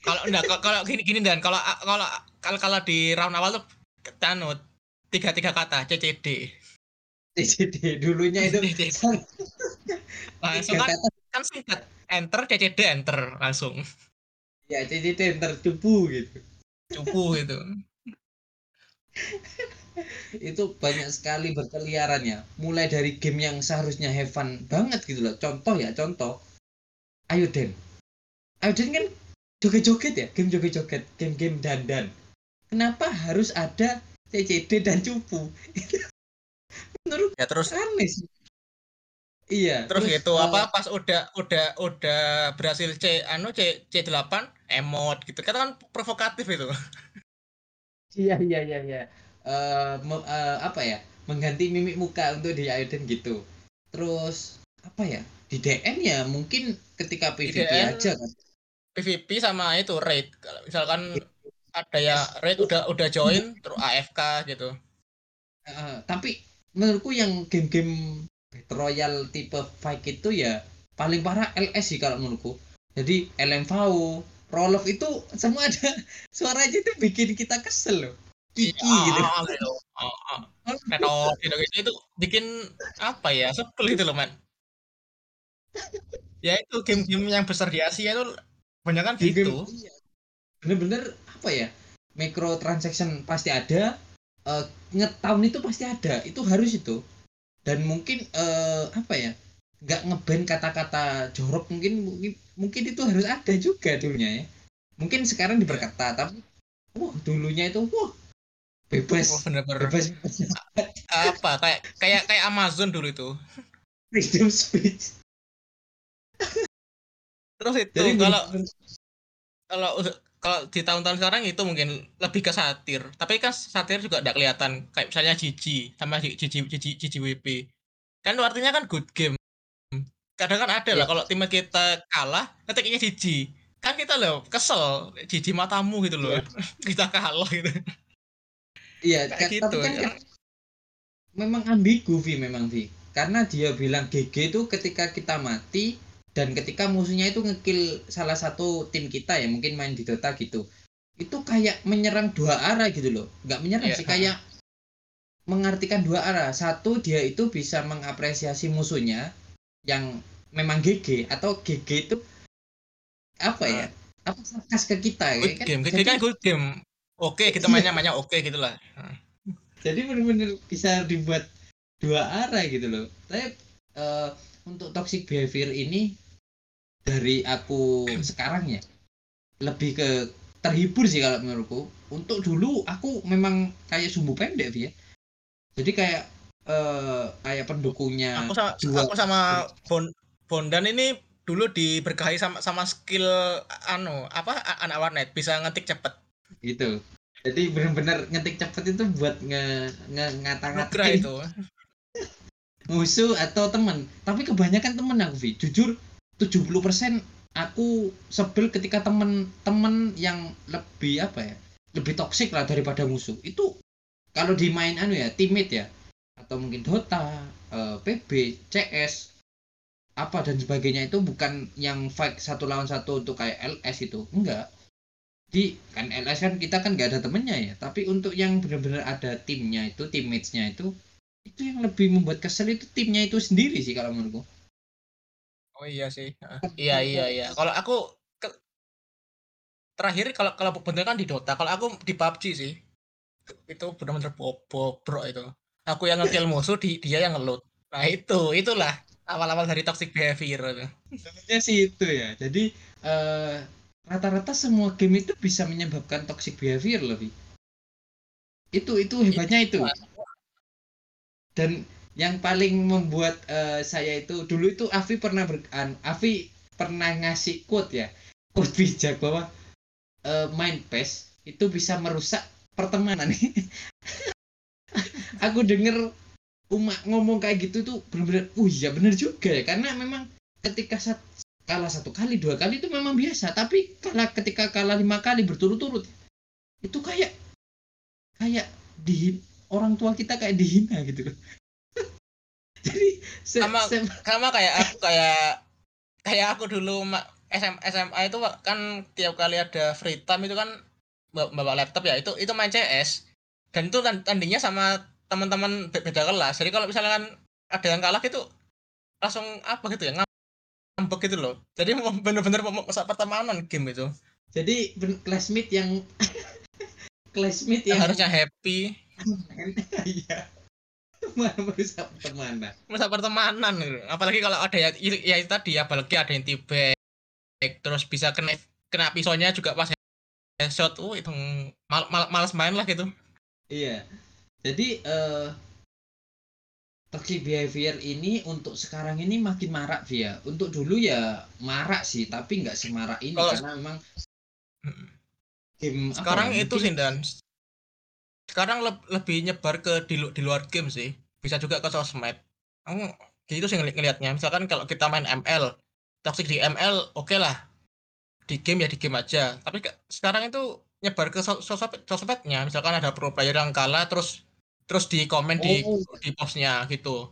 Kalau enggak kalau gini gini dan. Kalau kalau kalau kalau di round awal tuh tanut tiga tiga kata CCD CCD dulunya itu langsung kan, kan singkat. Enter CCD enter langsung. Ya CCD enter cupu gitu. Cupu gitu. Itu banyak sekali berkeliaran ya. Mulai dari game yang seharusnya have fun banget gitu loh. Contoh ya contoh. Ayo Den. Auden kan joget-joget ya, game joget-joget, game-game dandan. Kenapa harus ada CCD dan cupu? Menurut ya terus aneh sih. Iya. Terus, terus gitu uh, apa pas udah udah udah berhasil C anu C C8 emot gitu. Kata kan provokatif itu. Iya iya iya iya. Uh, uh, apa ya? Mengganti mimik muka untuk di Aiden gitu. Terus apa ya? Di DN ya mungkin ketika PVP aja kan. PVP sama itu raid. Kalau misalkan ada ya raid udah udah join terus AFK gitu. Uh, tapi menurutku yang game-game Royal tipe fight itu ya paling parah LS sih kalau menurutku. Jadi LMV, Roloff itu semua ada suaranya itu bikin kita kesel loh. Kiki ya, gitu. gitu. Oh. Kalau gitu, gitu itu bikin apa ya sebel gitu loh man. ya itu game-game yang besar di Asia itu banyak kan gitu iya. bener-bener apa ya micro transaction pasti ada uh, ngetown itu pasti ada. Itu harus itu. Dan mungkin uh, apa ya nggak ngeban kata-kata jorok mungkin mungkin mungkin itu harus ada juga dulunya ya. Mungkin sekarang diperketat tapi wah dulunya itu wah bebas. Oh, bener -bener. bebas, apa? Kayak kayak kayak Amazon dulu itu. Freedom speech. Terus itu Jadi kalau kalau kalau di tahun-tahun sekarang itu mungkin lebih ke satir tapi kan satir juga tidak kelihatan kayak misalnya Gigi sama Gigi Gigi Gigi WP kan artinya kan good game kadang kan ada lah Iya. kalau tim kita kalah ketiknya Gigi kan kita loh kesel Gigi matamu gitu loh Iya. kita kalah gitu Iya, Kayak kan- gitu, tapi kan, ya. kan memang ambigu Vi memang Vi. Karena dia bilang GG itu ketika kita mati dan ketika musuhnya itu ngekill salah satu tim kita ya mungkin main di Dota gitu. Itu kayak menyerang dua arah gitu loh. Nggak menyerang Iya. sih kayak mengartikan dua arah. Satu dia itu bisa mengapresiasi musuhnya yang memang GG atau GG itu apa ya? Apa sarkas ke kita ya good kan? game Jadi- kan good game oke kita Iya. mainnya mainnya oke gitu lah jadi benar-benar bisa dibuat dua arah gitu loh tapi eh, untuk toxic behavior ini dari aku sekarang ya lebih ke terhibur sih kalau menurutku. Untuk dulu aku memang kayak sumbu pendek ya jadi kayak eh kayak pendukungnya aku sama jual- aku sama Bon, Bondan ini dulu diberkahi sama sama skill anu apa anak warnet bisa ngetik cepet. Gitu. Jadi benar-benar ngetik cepet itu buat nge, nge ngata-ngatain itu. musuh atau teman tapi kebanyakan temen aku Vi jujur 70% aku sebel ketika temen-temen yang lebih apa ya lebih toksik lah daripada musuh. Itu kalau di main anu ya teammate ya atau mungkin Dota eh, PB CS apa dan sebagainya itu bukan yang fight satu lawan satu untuk kayak LS itu enggak. Di kan LS kan kita kan nggak ada temennya ya tapi untuk yang benar-benar ada timnya itu teammates-nya itu itu yang lebih membuat kesel itu timnya itu sendiri sih kalau menurutku oh iya sih Heeh. iya iya iya. Kalau aku ke- terakhir kalau kalau bener kan di Dota kalau aku di PUBG sih. Itu benar-benar bobo bro itu. Aku yang ngekill musuh di dia yang ngeloot. Nah itu itulah awal-awal dari toxic behavior itu. Sebenarnya sih itu ya. Jadi eh, rata-rata semua game itu bisa menyebabkan toxic behavior lebih itu itu hebatnya itu. dan yang paling membuat eh, saya itu dulu itu Avi pernah ber Avi pernah ngasih quote ya. Quote bijak bahwa eh, main PES itu bisa merusak pertemanan. Aku denger Uma ngomong kayak gitu tuh bener-bener uh iya bener juga ya. Karena memang ketika sat, kalah satu kali dua kali itu memang biasa. Tapi kalah ketika kalah lima kali berturut-turut itu kayak kayak di orang tua kita kayak dihina gitu jadi se- Sama- se- sama kayak aku kayak kayak aku dulu ma- SM, SMA itu kan tiap kali ada free time itu kan bawa, laptop ya itu itu main CS dan itu tan- tandingnya sama teman-teman be- beda kelas. Jadi kalau misalkan ada yang kalah gitu langsung apa gitu ya ngambek gitu loh. Jadi bener-bener pertemanan game itu. Jadi classmate yang classmate yang harusnya happy. Iya merusak pertemanan merusak pertemanan gitu. apalagi kalau ada ya, ya itu tadi apalagi ada yang tibek terus bisa kena kena pisaunya juga pas headshot uh itu mal, mal, males main lah gitu Iya. Jadi eh toxic behavior ini untuk sekarang ini makin marak via. Untuk dulu ya marak sih, tapi nggak semarak ini Kalau- karena memang game apa sekarang ya, itu mungkin- sih dan sekarang leb- lebih nyebar ke di, di luar game sih. Bisa juga ke sosmed. Aku gitu sih ngeli- ngelihatnya misalkan kalau kita main ML toxic di ML oke lah. Di game ya di game aja. Tapi ke- sekarang itu nyebar ke sos- sosmed sosmednya. Misalkan ada pro player yang kalah terus terus di komen di Oh. di postnya gitu.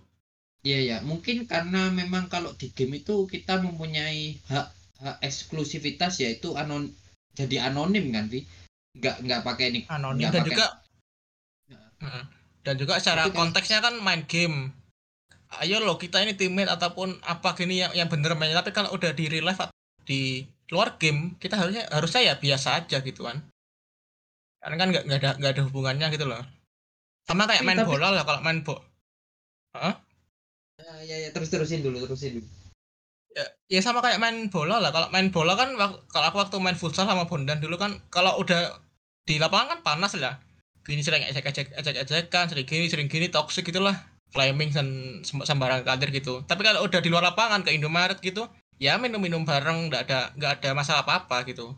Iya ya, mungkin karena memang kalau di game itu kita mempunyai hak, hak eksklusivitas yaitu anon jadi anonim kan, Vi? Nggak nggak pakai nik anonim nggak dan pakai- juga. Dan juga secara Tapi kan- konteksnya kan main game. Ayo lo kita ini teammate ataupun apa gini yang yang bener mainnya. Tapi kalau udah di real life atau di luar game kita harusnya harusnya ya biasa aja gitu kan. Karena kan nggak ada nggak ada hubungannya gitu loh. Sama kayak main tapi- bola lah kalau main bo Ya, ya, ya, terus terusin dulu, terusin dulu. ya, ya sama kayak main bola lah. Kalau main bola kan kalau aku waktu main futsal sama Bondan dulu kan kalau udah di lapangan kan panas lah gini sering ejek ejek ejek ejekan sering gini sering gini toxic gitulah. Flaming dan sem- sembarang kadir gitu. Tapi kalau udah di luar lapangan ke Indomaret gitu ya minum minum bareng nggak ada nggak ada masalah apa apa gitu.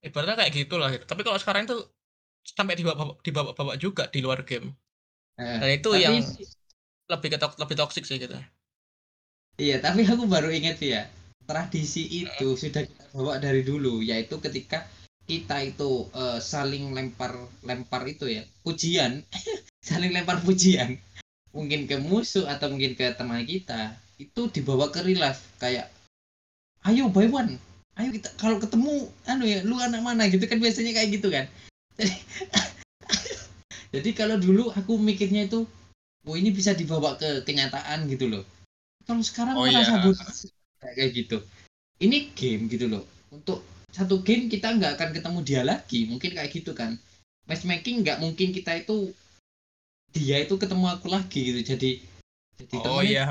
Ibaratnya kayak gitulah gitu. Tapi kalau sekarang itu sampai dibawa dibawa bawa juga di luar game. Eh, dan itu tapi- yang lebih ke lebih toksik sih gitu. Iya, tapi aku baru ingat ya, tradisi itu sudah kita bawa dari dulu, yaitu ketika kita itu eh, saling lempar lempar itu ya, pujian, saling lempar pujian, mungkin ke musuh atau mungkin ke teman kita, itu dibawa ke real life kayak, ayo buy one, ayo kita kalau ketemu, anu ya, lu anak mana? Gitu kan biasanya kayak gitu kan. Jadi, jadi kalau dulu aku mikirnya itu, oh ini bisa dibawa ke kenyataan gitu loh. Kalau sekarang Oh, merasa iya. kayak gitu. Ini game gitu loh. Untuk satu game kita nggak akan ketemu dia lagi. Mungkin kayak gitu kan. Matchmaking nggak mungkin kita itu dia itu ketemu aku lagi gitu. Jadi jadi oh iya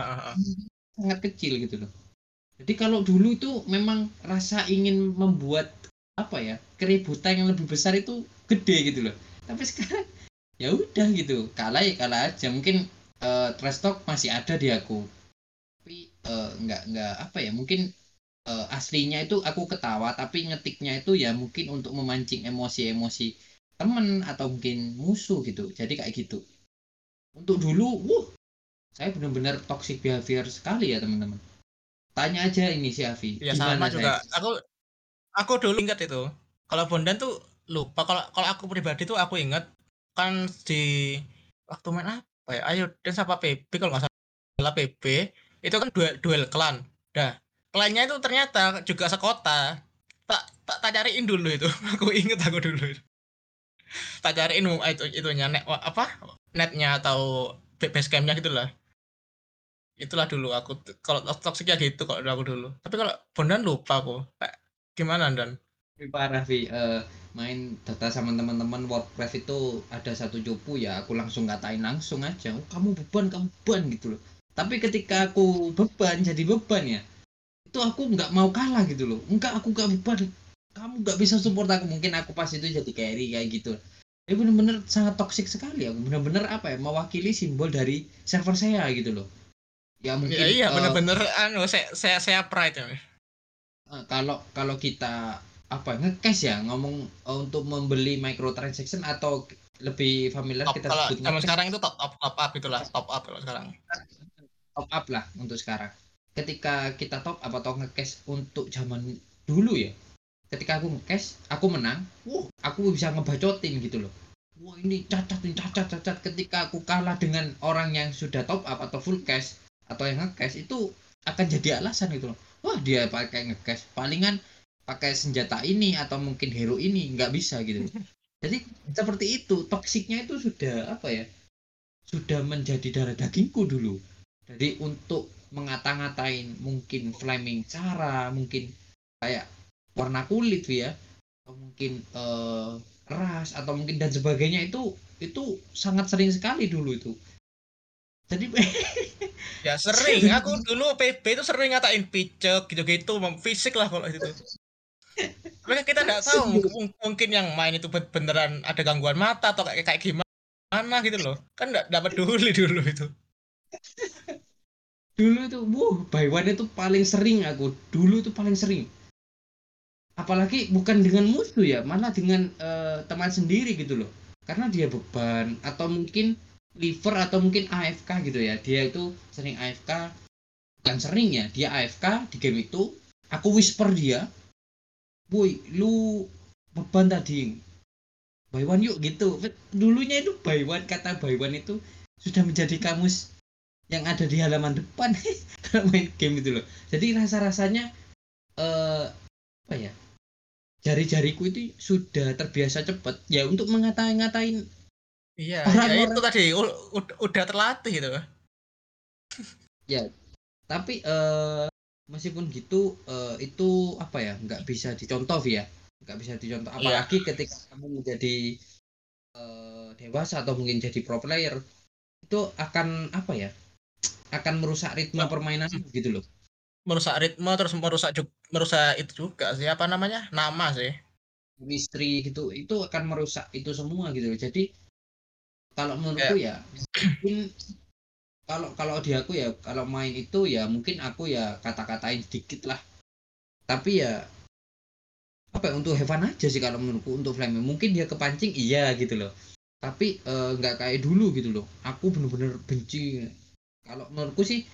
sangat kecil gitu loh. Jadi kalau dulu itu memang rasa ingin membuat apa ya keributan yang lebih besar itu gede gitu loh. Tapi sekarang ya udah gitu. Kalah ya kalah aja. Mungkin eh, trash talk masih ada di aku. Tapi eh, nggak nggak apa ya mungkin eh, aslinya itu aku ketawa tapi ngetiknya itu ya mungkin untuk memancing emosi-emosi temen atau mungkin musuh gitu. Jadi kayak gitu. Untuk dulu wuh saya benar-benar toxic behavior sekali ya teman-teman. Tanya aja ini si Avi ya sama juga. saya? aku aku dulu ingat itu. Kalau Bondan tuh lupa. Kalau kalau aku pribadi tuh aku ingat kan di waktu main apa ya? Ayo dan siapa PB kalau nggak salah. PB itu kan duel duel klan dah klannya itu ternyata juga sekota. Tak tak, tak cariin dulu itu. Aku inget aku dulu tak cariin itu itunya net apa? Netnya atau base campnya gitulah. Itulah dulu aku kalau toksiknya gitu kalau aku dulu. Tapi kalau Bondan lupa aku. Gimana dan parah Vi. Eh, main data sama teman-teman Warcraft itu ada satu cupu ya aku langsung katain langsung aja. Oh, kamu beban kamu beban gitu loh. Tapi ketika aku beban jadi beban ya itu aku nggak mau kalah gitu loh. Enggak aku nggak beban kamu nggak bisa support aku. Mungkin aku pas itu jadi carry kayak gitu. Ya bener-bener sangat toksik sekali aku. Bener-bener apa ya mewakili simbol dari server saya gitu loh. Ya mungkin ya, iya eh, bener-bener anu saya saya saya pride ya Eh, kalau kalau kita apa ngecash ya ngomong eh, untuk membeli microtransaction atau lebih familiar top, kita kalau sebut nge-cash, sekarang itu top, top top up itulah top up kalau sekarang. Top up lah untuk sekarang ketika kita top up atau ngecash untuk zaman dulu ya ketika aku ngecash aku menang wah aku bisa ngebacotin gitu loh. Wah ini cacat ini cacat cacat. Ketika aku kalah dengan orang yang sudah top up atau full cash atau yang ngecash itu akan jadi alasan gitu loh. Wah dia pakai ngecash palingan pakai senjata ini atau mungkin hero ini nggak bisa gitu jadi seperti itu. Toksiknya itu sudah apa ya? Sudah menjadi darah dagingku dulu. Jadi untuk mengata-ngatain mungkin flaming cara mungkin kayak warna kulit ya atau mungkin eh, ras atau mungkin dan sebagainya itu itu sangat sering sekali dulu itu. Jadi ya sering. Aku dulu PB itu sering ngatain picek gitu-gitu fisik lah kalau itu. Kan kita nggak tahu mung- mungkin yang main itu ben- beneran ada gangguan mata atau kayak kayak gimana gitu loh. Kan nggak dapat peduli dulu itu dulu itu wuh buy one itu paling sering aku. Dulu itu paling sering. Apalagi bukan dengan musuh ya malah dengan eh, teman sendiri gitu loh. Karena dia beban atau mungkin liver atau mungkin AFK gitu ya. Dia itu sering AFK bukan sering ya dia AFK di game itu. Aku whisper dia boy lu beban tadi. Buy one yuk gitu. Dulunya itu buy one kata buy one itu sudah menjadi kamus yang ada di halaman depan. Kalau main game itu loh. Jadi rasa rasanya eh apa ya? Jari-jariku itu sudah terbiasa cepat. Ya untuk mengatain-ngatain iya Orang-orang- ya itu tadi udah terlatih gitu. Tapi eh meskipun gitu eh, itu apa ya? Nggak bisa dicontoh ya nggak bisa dicontoh. Iya. apalagi ketika kamu menjadi eh, dewasa atau mungkin jadi pro player itu akan apa ya akan merusak ritme Nah, permainan gitu loh. Merusak ritme terus merusak juga merusak itu juga sih apa namanya? Nama sih. Chemistry gitu itu akan merusak itu semua gitu loh. jadi kalau menurutku ya mungkin kalau kalau di aku ya kalau main itu ya mungkin aku ya kata-katain sedikit lah. Tapi ya apa ya, untuk have fun aja sih kalau menurutku untuk flaming mungkin dia kepancing iya gitu loh. Tapi eh, nggak kayak dulu gitu loh. Aku bener-bener benci kalau menurutku sih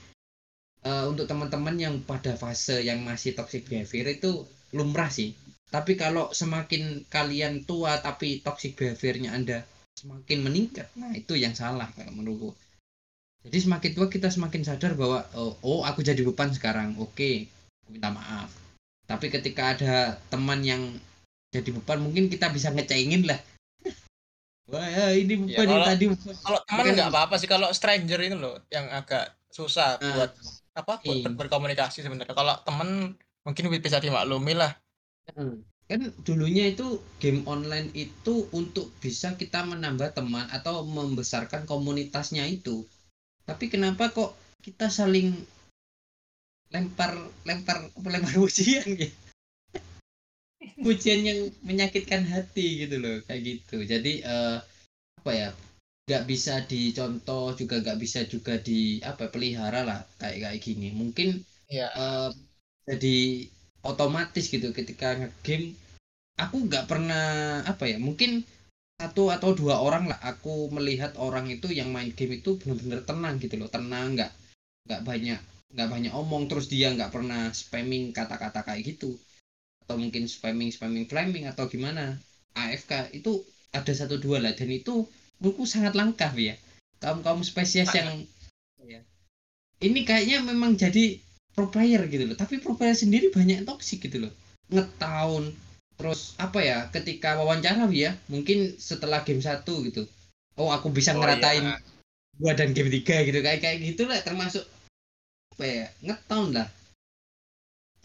eh, untuk teman-teman yang pada fase yang masih toxic behavior itu lumrah sih. Tapi kalau semakin kalian tua tapi toxic behaviornya anda semakin meningkat nah itu yang salah kalau menurutku. Jadi semakin tua kita semakin sadar bahwa oh, oh aku jadi beban sekarang. Oke aku minta maaf. Tapi ketika ada teman yang jadi beban mungkin kita bisa ngecengin lah wah ya, ini Ya, yang kalau- tadi beban Kalau teman nggak apa-apa sih kalau stranger itu loh yang agak susah Nah, buat apa buat iya. ber- berkomunikasi sebenarnya. Kalau teman mungkin bisa dimaklumi lah. kan dulunya itu game online itu untuk bisa kita menambah teman atau membesarkan komunitasnya itu tapi kenapa kok kita saling lempar lempar lempar ujian gitu ujian yang menyakitkan hati gitu loh kayak gitu. Jadi eh, apa ya nggak bisa dicontoh juga nggak bisa juga di apa pelihara lah kayak kayak gini. Mungkin Iya. eh, jadi otomatis gitu ketika ngegame aku nggak pernah apa ya mungkin satu atau dua orang lah aku melihat orang itu yang main game itu benar-benar tenang gitu loh. Tenang nggak nggak banyak nggak banyak omong terus dia nggak pernah spamming kata-kata kayak gitu atau mungkin spamming spamming flaming atau gimana AFK itu ada satu dua lah. Dan itu menurutku sangat langka ya. Kaum kaum spesies yang ya, ini kayaknya memang jadi pro player gitu loh. Tapi pro player sendiri banyak yang toxic gitu loh. Ngetahun terus apa ya ketika wawancara ya mungkin setelah game satu gitu. Oh aku bisa Oh, ngeratain iya. dua dan game tiga gitu. Kayak kayak gitu lah termasuk apa ya ngetahun lah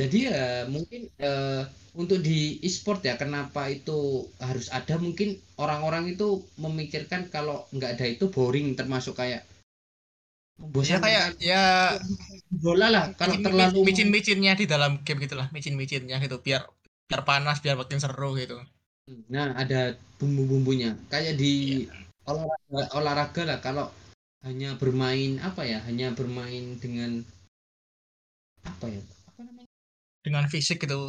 jadi ya mungkin eh, untuk di e-sport ya kenapa itu harus ada mungkin orang-orang itu memikirkan kalau nggak ada itu boring termasuk kayak Ya membosankan kayak ya bola lah kalau micin, terlalu micin micinnya di dalam game gitulah micin micinnya gitu biar biar panas biar makin seru gitu. Nah, ada bumbu-bumbunya. Kayak di Iya. olahraga, olahraga lah kalau hanya bermain apa ya? Hanya bermain dengan apa ya? Dengan fisik gitu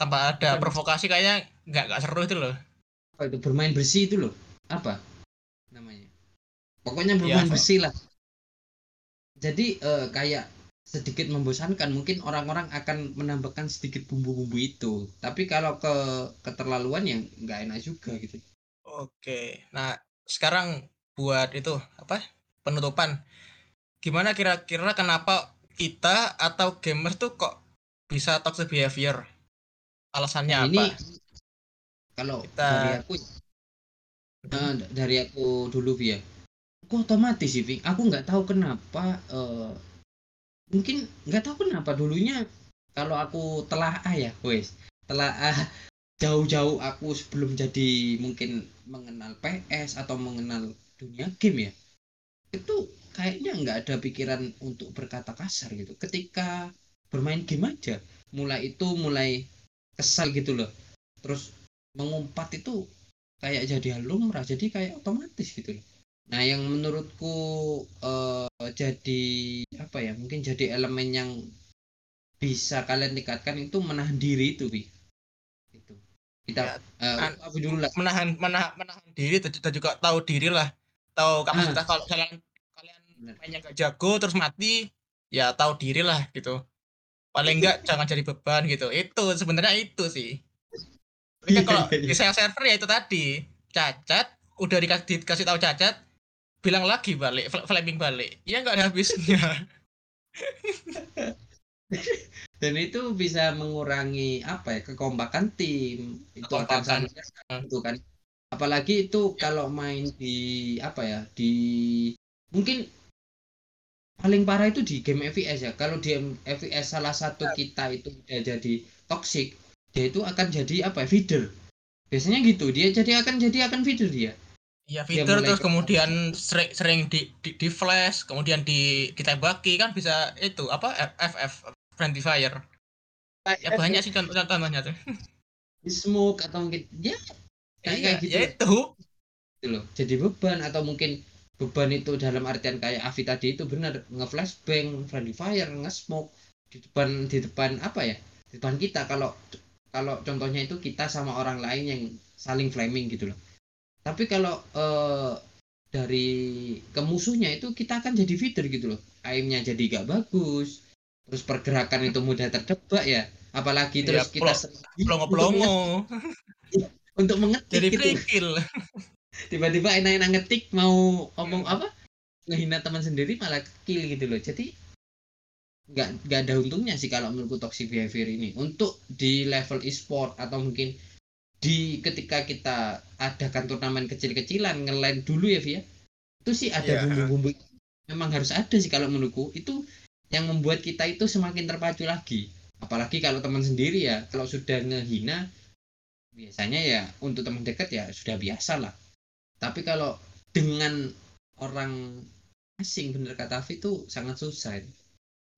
tanpa ada Bukan. provokasi kayaknya nggak nggak seru itu loh Apa itu bermain bersih itu loh. Apa namanya? Pokoknya Ya, bermain apa? bersih lah. Jadi eh, kayak sedikit membosankan mungkin orang-orang akan menambahkan sedikit bumbu-bumbu itu. Tapi kalau ke keterlaluan yang nggak enak juga gitu. oke nah sekarang buat itu apa penutupan gimana kira-kira kenapa kita atau gamers tuh kok bisa toxic behavior. Alasannya Nah, apa? ini kalau Kita- dari aku d- dari aku dulu ya aku otomatis sih aku nggak tahu kenapa eh, mungkin nggak tahu kenapa dulunya kalau aku telah ah ya wes telah ah jauh-jauh aku sebelum jadi mungkin mengenal PS atau mengenal dunia game ya itu kayaknya nggak ada pikiran untuk berkata kasar gitu. Ketika bermain game aja. Mulai itu mulai kesal gitu loh. Terus mengumpat itu kayak jadi lumrah jadi kayak otomatis gitu loh. Nah yang menurutku eh, jadi apa ya mungkin jadi elemen yang bisa kalian tingkatkan itu menahan diri itu bi. Itu. Kita eh, an- apa dulu lah menahan menahan menahan diri dan juga tahu diri lah. Tahu kapasitas kalau kalian kalian mainnya gak jago terus mati ya tahu diri lah gitu paling enggak jangan jadi beban gitu. Itu sebenarnya itu sih. Tapi kan kalau iya, iya. di share server ya itu tadi. Cacat udah dikasih dikasih tahu cacat bilang lagi balik fl- flaming balik. Ya nggak ada habisnya. Dan itu bisa mengurangi apa ya kekompakan tim. Itu akan Kekompakan. sangat itu kan. Apalagi itu kalau main di apa ya di mungkin paling parah itu di game FPS ya. Kalau di FPS salah satu kita itu udah jadi toxic dia itu akan jadi apa ya? Feeder. Biasanya gitu dia jadi akan jadi akan feeder dia. Ya Dia fitur mulai terus ke- kemudian sering sering di, di, di flash kemudian di ditembaki kan bisa itu apa FF friendly fire. Ya banyak sih contoh contohnya tuh. Di smoke atau mungkin ya kayak, kayak gitu ya loh. itu. Gitu loh jadi beban atau mungkin beban itu dalam artian kayak Avi tadi itu benar nge-flashbang, friendly fire, nge-smoke di depan di depan apa ya? Di depan kita kalau kalau contohnya itu kita sama orang lain yang saling flaming gitu loh tapi kalau eh, dari ke musuhnya itu kita akan jadi feeder gitu loh aimnya jadi gak bagus terus pergerakan itu mudah terjebak ya apalagi Iya, terus kita plong- sering- Pelongo-pelongo. untuk mengetik Jadi gitu. Tiba-tiba enak-enak ngetik mau ngomong apa? Ngehina teman sendiri malah kill gitu loh. Jadi nggak nggak ada untungnya sih kalau menurutku toxic behavior ini. Untuk di level e-sport atau mungkin di ketika kita adakan turnamen kecil-kecilan ngelain dulu ya Via. Itu sih ada Iya. bumbu-bumbu memang harus ada sih kalau menurutku. Itu yang membuat kita itu semakin terpacu lagi. Apalagi kalau teman sendiri ya. Kalau sudah ngehina biasanya ya untuk teman dekat ya sudah biasa lah tapi kalau dengan orang asing bener kata Vi itu sangat susah itu.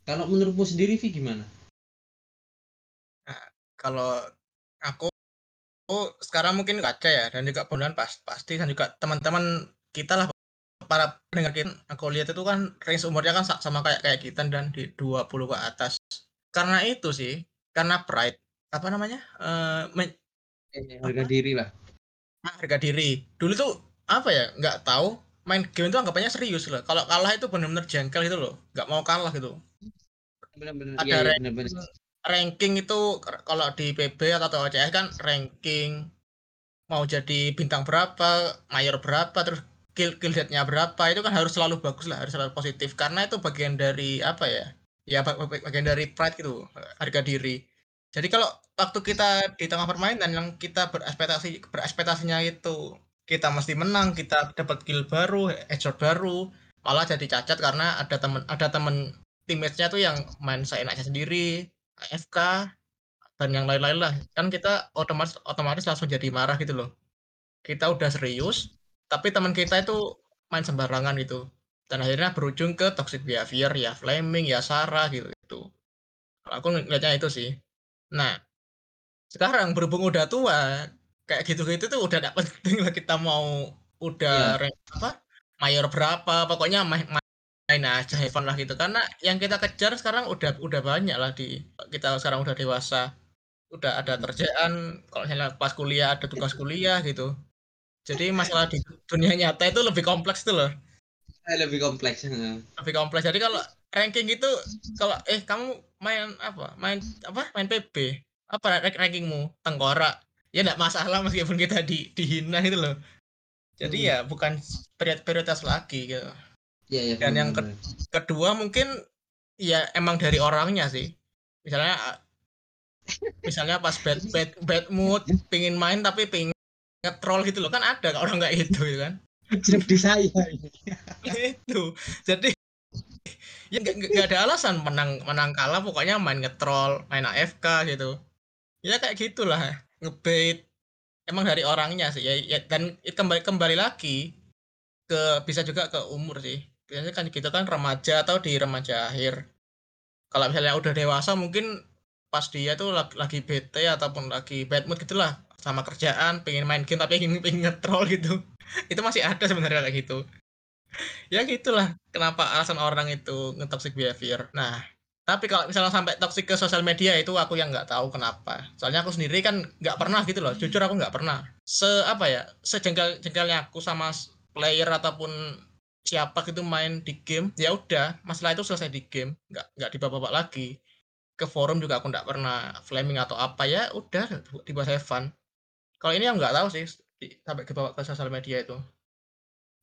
kalau menurutmu sendiri Vi gimana Kalau aku aku sekarang mungkin kaca ya dan juga bulan pas pasti dan juga teman-teman kita lah para pendengar kita aku lihat itu kan range umurnya kan sa- sama kayak kayak kita dan di 20 ke atas. Karena itu sih, karena pride apa namanya? eh men- Eh, harga diri lah harga diri. Dulu tuh apa ya? nggak tahu main game itu anggapannya serius loh. Kalau kalah itu benar-benar jengkel gitu loh. nggak mau kalah gitu. bener-bener Ada iya, rank- bener-bener ranking itu kalau di PB atau OCS kan ranking mau jadi bintang berapa, mayor berapa, terus kill kill berapa itu kan harus selalu bagus lah, harus selalu positif karena itu bagian dari apa ya? Ya ba- ba- bagian dari pride gitu, harga diri. Jadi kalau waktu kita di tengah permainan yang kita berekspektasi berekspektasinya itu kita mesti menang, kita dapat kill baru, headshot baru, malah jadi cacat karena ada temen ada temen teammates-nya tuh yang main seenaknya sendiri, AFK dan yang lain-lain lah. Kan kita otomatis otomatis langsung jadi marah gitu loh. Kita udah serius, tapi teman kita itu main sembarangan gitu. Dan akhirnya berujung ke toxic behavior, ya flaming, ya Sarah gitu. gitu. Aku ngeliatnya itu sih. Nah, sekarang berhubung udah tua, kayak gitu-gitu tuh udah gak penting lah kita mau udah rank apa mayor berapa, pokoknya main, main aja have fun lah gitu. Karena yang kita kejar sekarang udah udah banyak lah di kita sekarang udah dewasa. Udah ada kerjaan, kalau misalnya pas kuliah ada tugas kuliah gitu. Jadi masalah di dunia nyata itu lebih kompleks tuh loh. Eh, lebih kompleks lebih kompleks. Jadi kalau ranking itu kalau eh kamu main apa? Main apa? Main PB apa rank rankingmu? Tengkorak ya enggak masalah meskipun kita di dihina itu loh. Jadi Hmm. ya bukan prior- prioritas lagi gitu. Iya, iya, Dan yang bener-bener. kedua mungkin ya emang dari orangnya sih. Misalnya misalnya pas bad bad bad mood pingin main tapi pingin nge-troll gitu loh. Kan ada orang kayak gitu gitu kan. Di saya. Itu jadi ya nggak nggak- nggak ada alasan menang menang kalah. Pokoknya main ngetrol main AFK gitu. Ya kayak gitulah ngebait emang dari orangnya sih. Ya, ya dan kembali kembali lagi ke bisa juga ke umur sih. Biasanya kan kita kan remaja atau di remaja akhir. Kalau misalnya udah dewasa mungkin pas dia tuh lagi, lagi bete ataupun lagi bad mood gitulah. Sama kerjaan pengen main game tapi pengen, pengen ngetrol gitu. Itu masih ada sebenarnya kayak gitu. Ya gitulah kenapa alasan orang itu nge-toxic behavior. Nah tapi kalau misalnya sampai toxic ke sosial media itu aku yang nggak tahu kenapa. Soalnya aku sendiri kan nggak pernah gitu loh. Jujur aku nggak pernah. Se apa ya sejengkel jengkelnya aku sama player ataupun siapa gitu main di game ya udah. Masalah itu selesai di game. Nggak nggak dibawa-bawa lagi. Ke forum juga aku nggak pernah. Flaming atau apa ya udah dibuat have fun. Kalau ini yang nggak tahu sih di- sampai dibawa ke sosial media itu.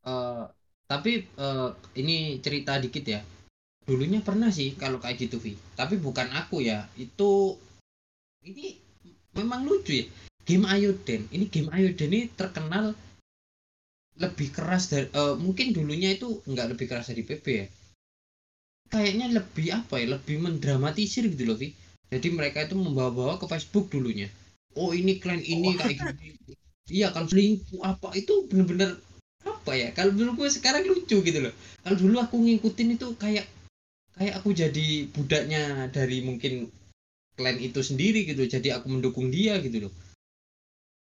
Eh, tapi eh, ini cerita dikit ya. Dulunya pernah sih kalau kayak gitu, Vi. Tapi bukan aku ya. Itu ini memang lucu ya. Game Ayoden. Ini game Ayoden ini terkenal lebih keras dari eh, mungkin dulunya itu nggak lebih keras dari PB ya. Kayaknya lebih apa ya? Lebih mendramatisir gitu loh, Vi. Jadi mereka itu membawa-bawa ke Facebook dulunya. Oh, ini klan ini Oh. kayak gini. Iya kan selingkuh apa itu bener-bener apa ya kalau dulu gue sekarang lucu gitu loh kalau dulu aku ngikutin itu kayak kayak aku jadi budaknya dari mungkin klan itu sendiri gitu. Jadi aku mendukung dia gitu loh.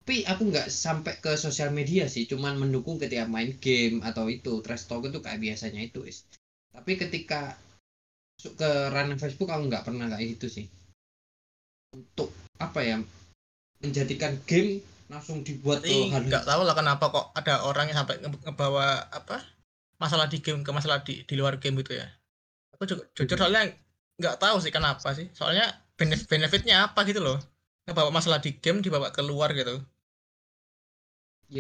Tapi aku nggak sampai ke sosial media sih. Cuman mendukung ketika main game atau itu trash talk itu kayak biasanya itu is. Tapi ketika masuk ke ranah Facebook aku nggak pernah kayak gitu sih. Untuk apa ya menjadikan game langsung dibuat ke hal nggak tahu lah kenapa kok ada orang yang sampai nge- ngebawa apa masalah di game ke masalah di di luar game gitu ya. Aku juga jujur Mhm. soalnya nggak tahu sih kenapa sih. Soalnya benefit benefitnya apa gitu loh. Ngebawa masalah di game dibawa keluar gitu.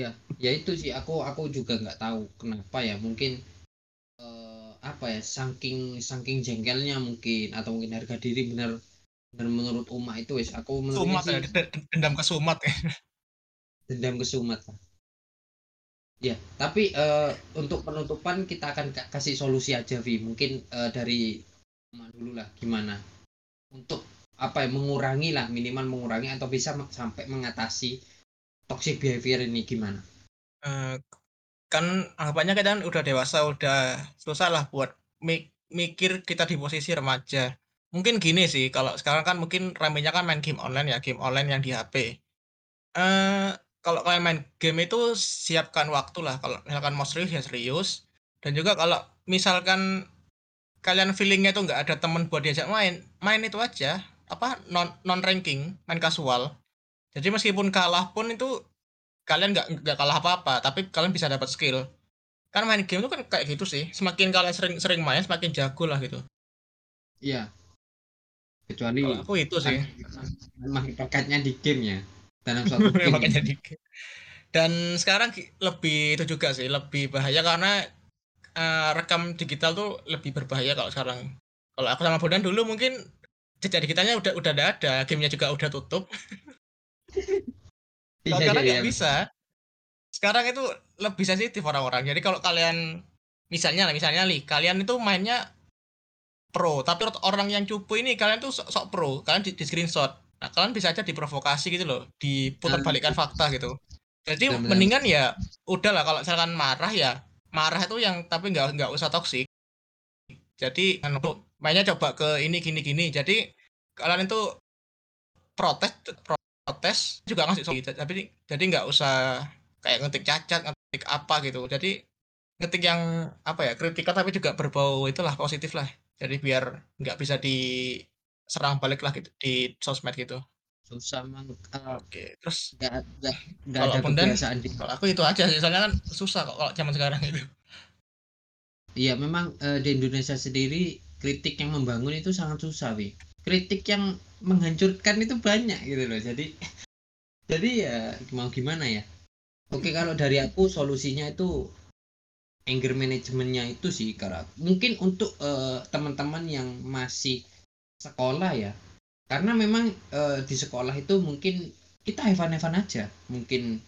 ya ya itu sih aku aku juga nggak tahu kenapa ya mungkin eh, apa ya saking saking jengkelnya mungkin atau mungkin harga diri benar benar menurut Uma itu wes aku menurutnya Sumat ya, sih d- dendam ke sumat ya. dendam ke Sumat lah. Ya, tapi eh, untuk penutupan kita akan ka- kasih solusi aja, Vi. Mungkin eh, dari Uma dulu lah, gimana? Untuk apa ya, mengurangi lah, minimal mengurangi atau bisa sampai mengatasi toxic behavior ini gimana? Eh, kan anggapannya kita kan udah dewasa, udah susah lah buat mi- mikir kita di posisi remaja. Mungkin gini sih, kalau sekarang kan mungkin ramenya kan main game online ya, game online yang di HP. Eh, kalau kalian main game itu siapkan waktu lah. Kalau misalkan mau serius ya serius. Dan juga kalau misalkan kalian feelingnya tuh nggak ada temen buat diajak main, main itu aja. Apa non non ranking, main kasual. Jadi meskipun kalah pun itu kalian nggak nggak kalah apa-apa, tapi kalian bisa dapat skill. Kan main game itu kan kayak gitu sih. Semakin kalian sering-sering main, semakin jago lah gitu. Iya. Kecuali Kalau aku itu sih. memang tokatnya di game ya. Dalam. Makanya di game. Dan sekarang lebih itu juga sih, lebih bahaya karena eh, rekam digital tuh lebih berbahaya kalau sekarang. Kalau aku sama Bondan dulu mungkin jejak digitalnya udah udah ada, ada gamenya juga udah tutup. Iya, Kalau iya, sekarang iya. nggak bisa. Sekarang itu lebih sensitif orang-orang. Jadi kalau kalian misalnya lah, misalnya nih, kalian itu mainnya pro, tapi orang yang cupu ini kalian tuh sok, sok pro, kalian di, di screenshot. Nah, kalian bisa aja diprovokasi gitu loh, diputar balikan fakta gitu. Jadi mendingan ya udahlah kalau misalkan marah ya marah itu yang tapi nggak nggak usah toksik. Jadi anu, mainnya coba ke ini gini gini. Jadi kalian itu protes protes juga ngasih solusi tapi jadi nggak usah kayak ngetik cacat ngetik apa gitu jadi ngetik yang apa ya kritikal tapi juga berbau itulah positif lah jadi biar nggak bisa diserang balik lah gitu di sosmed gitu Susah memang eh, oke terus nggak nggak nggak ada kebiasaan di kalau aku itu aja sih soalnya kan susah kok kalau zaman sekarang itu Iya memang eh, di Indonesia sendiri kritik yang membangun itu sangat susah, Wi. Kritik yang menghancurkan itu banyak gitu loh. Jadi jadi ya mau gimana ya? Oke kalau dari aku solusinya itu anger manajemennya itu sih karena mungkin untuk eh, teman-teman yang masih sekolah ya. Karena memang eh, di sekolah itu mungkin kita evan-evan aja. Mungkin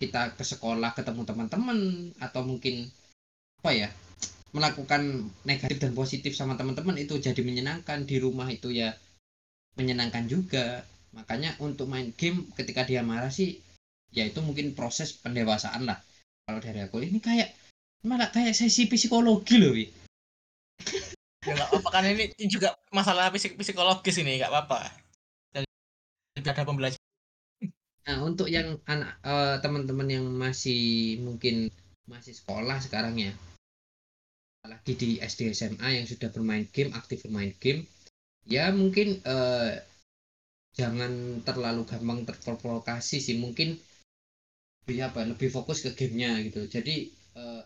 kita ke sekolah ketemu teman-teman atau mungkin apa ya melakukan negatif dan positif sama teman-teman itu jadi menyenangkan di rumah itu ya menyenangkan juga makanya untuk main game ketika dia marah sih ya itu mungkin proses pendewasaan lah kalau dari aku ini kayak malah kayak sesi psikologi loh. Ya nggak apa kan ini juga masalah psik psikologis ini nggak apa-apa. Jadi ada pembelajaran. Nah untuk yang anak eh, teman-teman yang masih mungkin masih sekolah sekarang ya apalagi di SD SMA yang sudah bermain game aktif bermain game ya mungkin eh, jangan terlalu gampang terprovokasi sih. Mungkin lebih apa lebih fokus ke gamenya gitu. Jadi eh,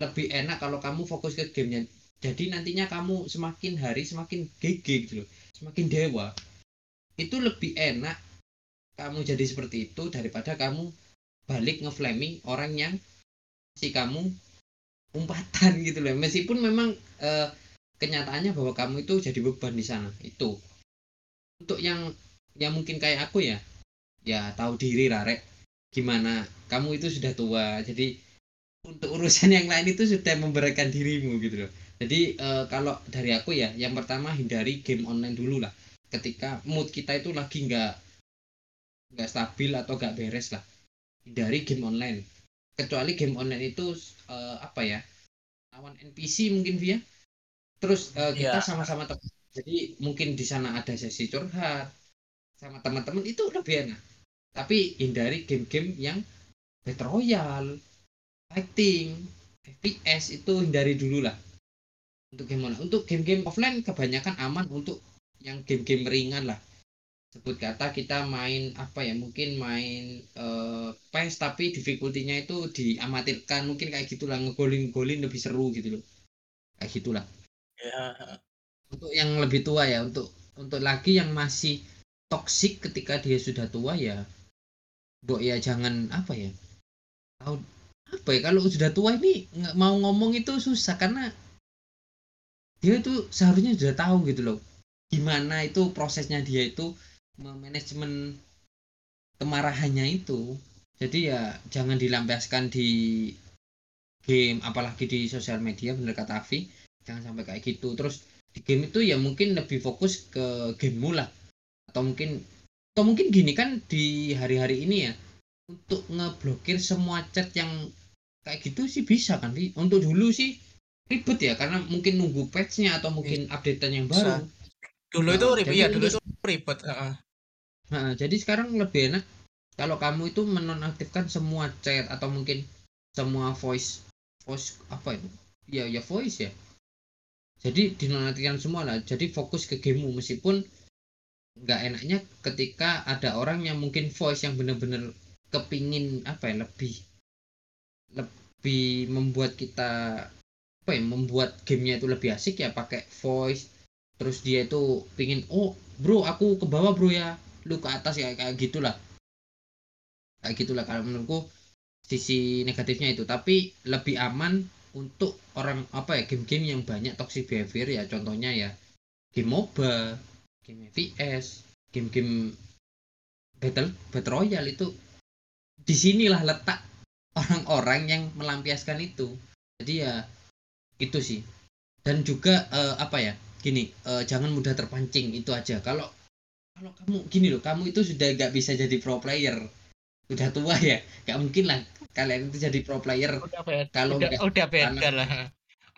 lebih enak kalau kamu fokus ke gamenya jadi nantinya kamu semakin hari semakin GG gitu loh semakin dewa. Itu lebih enak kamu jadi seperti itu daripada kamu balik ngeflaming orang yang si kamu umpatan gitu loh. Meskipun memang eh, kenyataannya bahwa kamu itu jadi beban di sana itu. Untuk yang yang mungkin kayak aku ya ya tahu diri lah rek. Gimana? Kamu itu sudah tua jadi untuk urusan yang lain itu sudah memberikan dirimu gitu loh jadi eh, kalau dari aku ya yang pertama hindari game online dulu lah. Ketika mood kita itu lagi nggak nggak stabil atau nggak beres lah. Hindari game online. Kecuali game online itu eh, apa ya lawan NPC mungkin via. Terus eh, kita Iya. sama-sama tem- jadi mungkin di sana ada sesi curhat sama teman-teman itu lebih enak. Tapi hindari game-game yang battle royale fighting FPS itu hindari dulu lah untuk game online. Untuk game-game offline kebanyakan aman untuk yang game-game ringan lah. Sebut kata kita main apa ya mungkin main eh PES tapi difficulty-nya itu diamatirkan. Mungkin kayak gitulah ngegolin golin lebih seru gitu loh. Kayak gitulah. Ya untuk yang lebih tua ya untuk untuk lagi yang masih toksik ketika dia sudah tua ya Mbok ya jangan apa ya tahu apa ya kalau sudah tua ini nggak mau ngomong itu susah karena dia itu seharusnya sudah tahu gitu loh gimana itu prosesnya dia itu memanajemen kemarahannya itu. Jadi ya jangan dilampiaskan di game apalagi di sosial media bener kata Avi jangan sampai kayak gitu. Terus di game itu ya mungkin lebih fokus ke gamemu lah. Atau mungkin atau mungkin gini kan di hari-hari ini ya untuk ngeblokir semua chat yang kayak gitu sih bisa kan untuk dulu sih ribet ya karena mungkin nunggu patchnya atau mungkin updatean yang baru dulu itu Nah, ribet jadi ya dulu itu ribet heeh. Nah, jadi sekarang lebih enak kalau kamu itu menonaktifkan semua chat atau mungkin semua voice voice apa itu? Ya ya voice ya. Jadi dinonaktifkan semua lah. Jadi fokus ke gamemu meskipun nggak enaknya ketika ada orang yang mungkin voice yang bener-bener kepingin apa ya lebih lebih membuat kita apa ya membuat gamenya itu lebih asik ya pakai voice terus dia itu pingin oh bro aku ke bawah bro ya. Lu ke atas ya kayak gitulah. Kayak gitulah kalau menurutku sisi negatifnya itu. Tapi lebih aman untuk orang apa ya game-game yang banyak toxic behavior ya contohnya ya game MOBA game FPS game-game battle battle royale itu di sinilah letak orang-orang yang melampiaskan itu. Jadi ya itu sih. Dan juga eh, apa ya gini eh, jangan mudah terpancing itu aja. Kalau kalau kamu gini loh kamu itu sudah nggak bisa jadi pro player. Udah tua ya nggak mungkin lah kalian itu jadi pro player udah beda Kalau udah, nggak- udah beda karena- lah.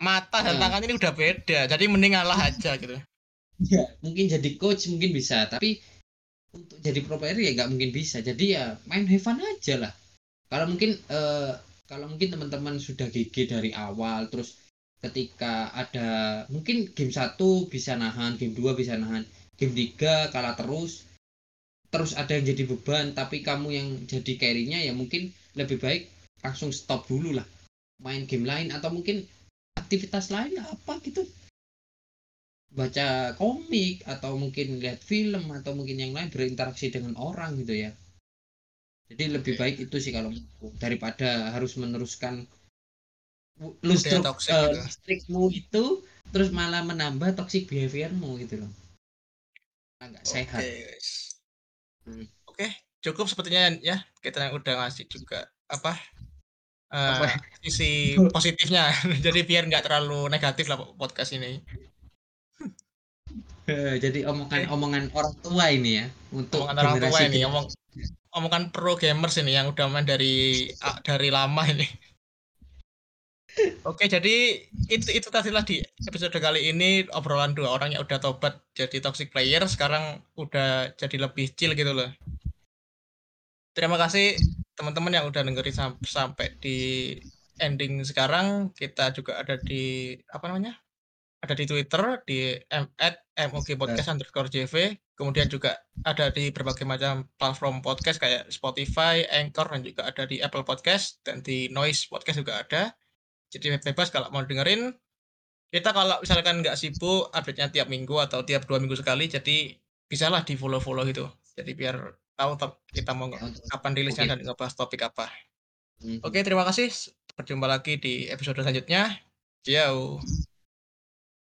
Mata dan Nah. tangan ini udah beda jadi mending ngalah aja gitu. Ya mungkin jadi coach mungkin bisa tapi untuk jadi pro player ya nggak mungkin bisa. Jadi ya main have fun aja lah. Kalau mungkin eh, kalau mungkin teman-teman sudah GG dari awal terus ketika ada mungkin game satu bisa nahan game 2 bisa nahan game 3 kalah terus terus ada yang jadi beban tapi kamu yang jadi carry-nya ya mungkin lebih baik langsung stop dulu lah. Main game lain atau mungkin aktivitas lain lah apa gitu. Baca komik atau mungkin lihat film atau mungkin yang lain berinteraksi dengan orang gitu ya. Jadi lebih baik itu sih kalau daripada harus meneruskan lu Budaya stroke toxic eh, gitu. listrikmu itu terus malah menambah toxic behaviormu gitu loh nggak sehat Oke, guys. Hmm. Oke, cukup sepertinya ya kita yang udah ngasih juga apa eh, Apa? sisi positifnya. Jadi biar nggak terlalu negatif lah podcast ini. Eh, jadi omongan-omongan orang tua ini ya untuk Omongan orang tua ini, omong omongan pro gamers ini yang udah main dari ah, dari lama ini. Oke, jadi itu itu tadilah di episode kali ini obrolan dua orang yang udah tobat jadi toxic player, sekarang udah jadi lebih chill gitu loh. Terima kasih teman-teman yang udah dengerin sam- sampai di ending sekarang. Kita juga ada di apa namanya? Ada di Twitter di m at MOG Podcast underscore JV. Kemudian juga ada di berbagai macam platform podcast kayak Spotify, Anchor, dan juga ada di Apple Podcast dan di Noise Podcast juga ada. Jadi bebas kalau mau dengerin. Kita kalau misalkan nggak sibuk, update-nya tiap minggu atau tiap dua minggu sekali, jadi bisalah di follow-follow gitu. Jadi biar tahu kita mau Ya, kapan rilisnya dan ngebahas topik apa. Mhm. Oke, terima kasih. Berjumpa lagi di episode selanjutnya. Ciao.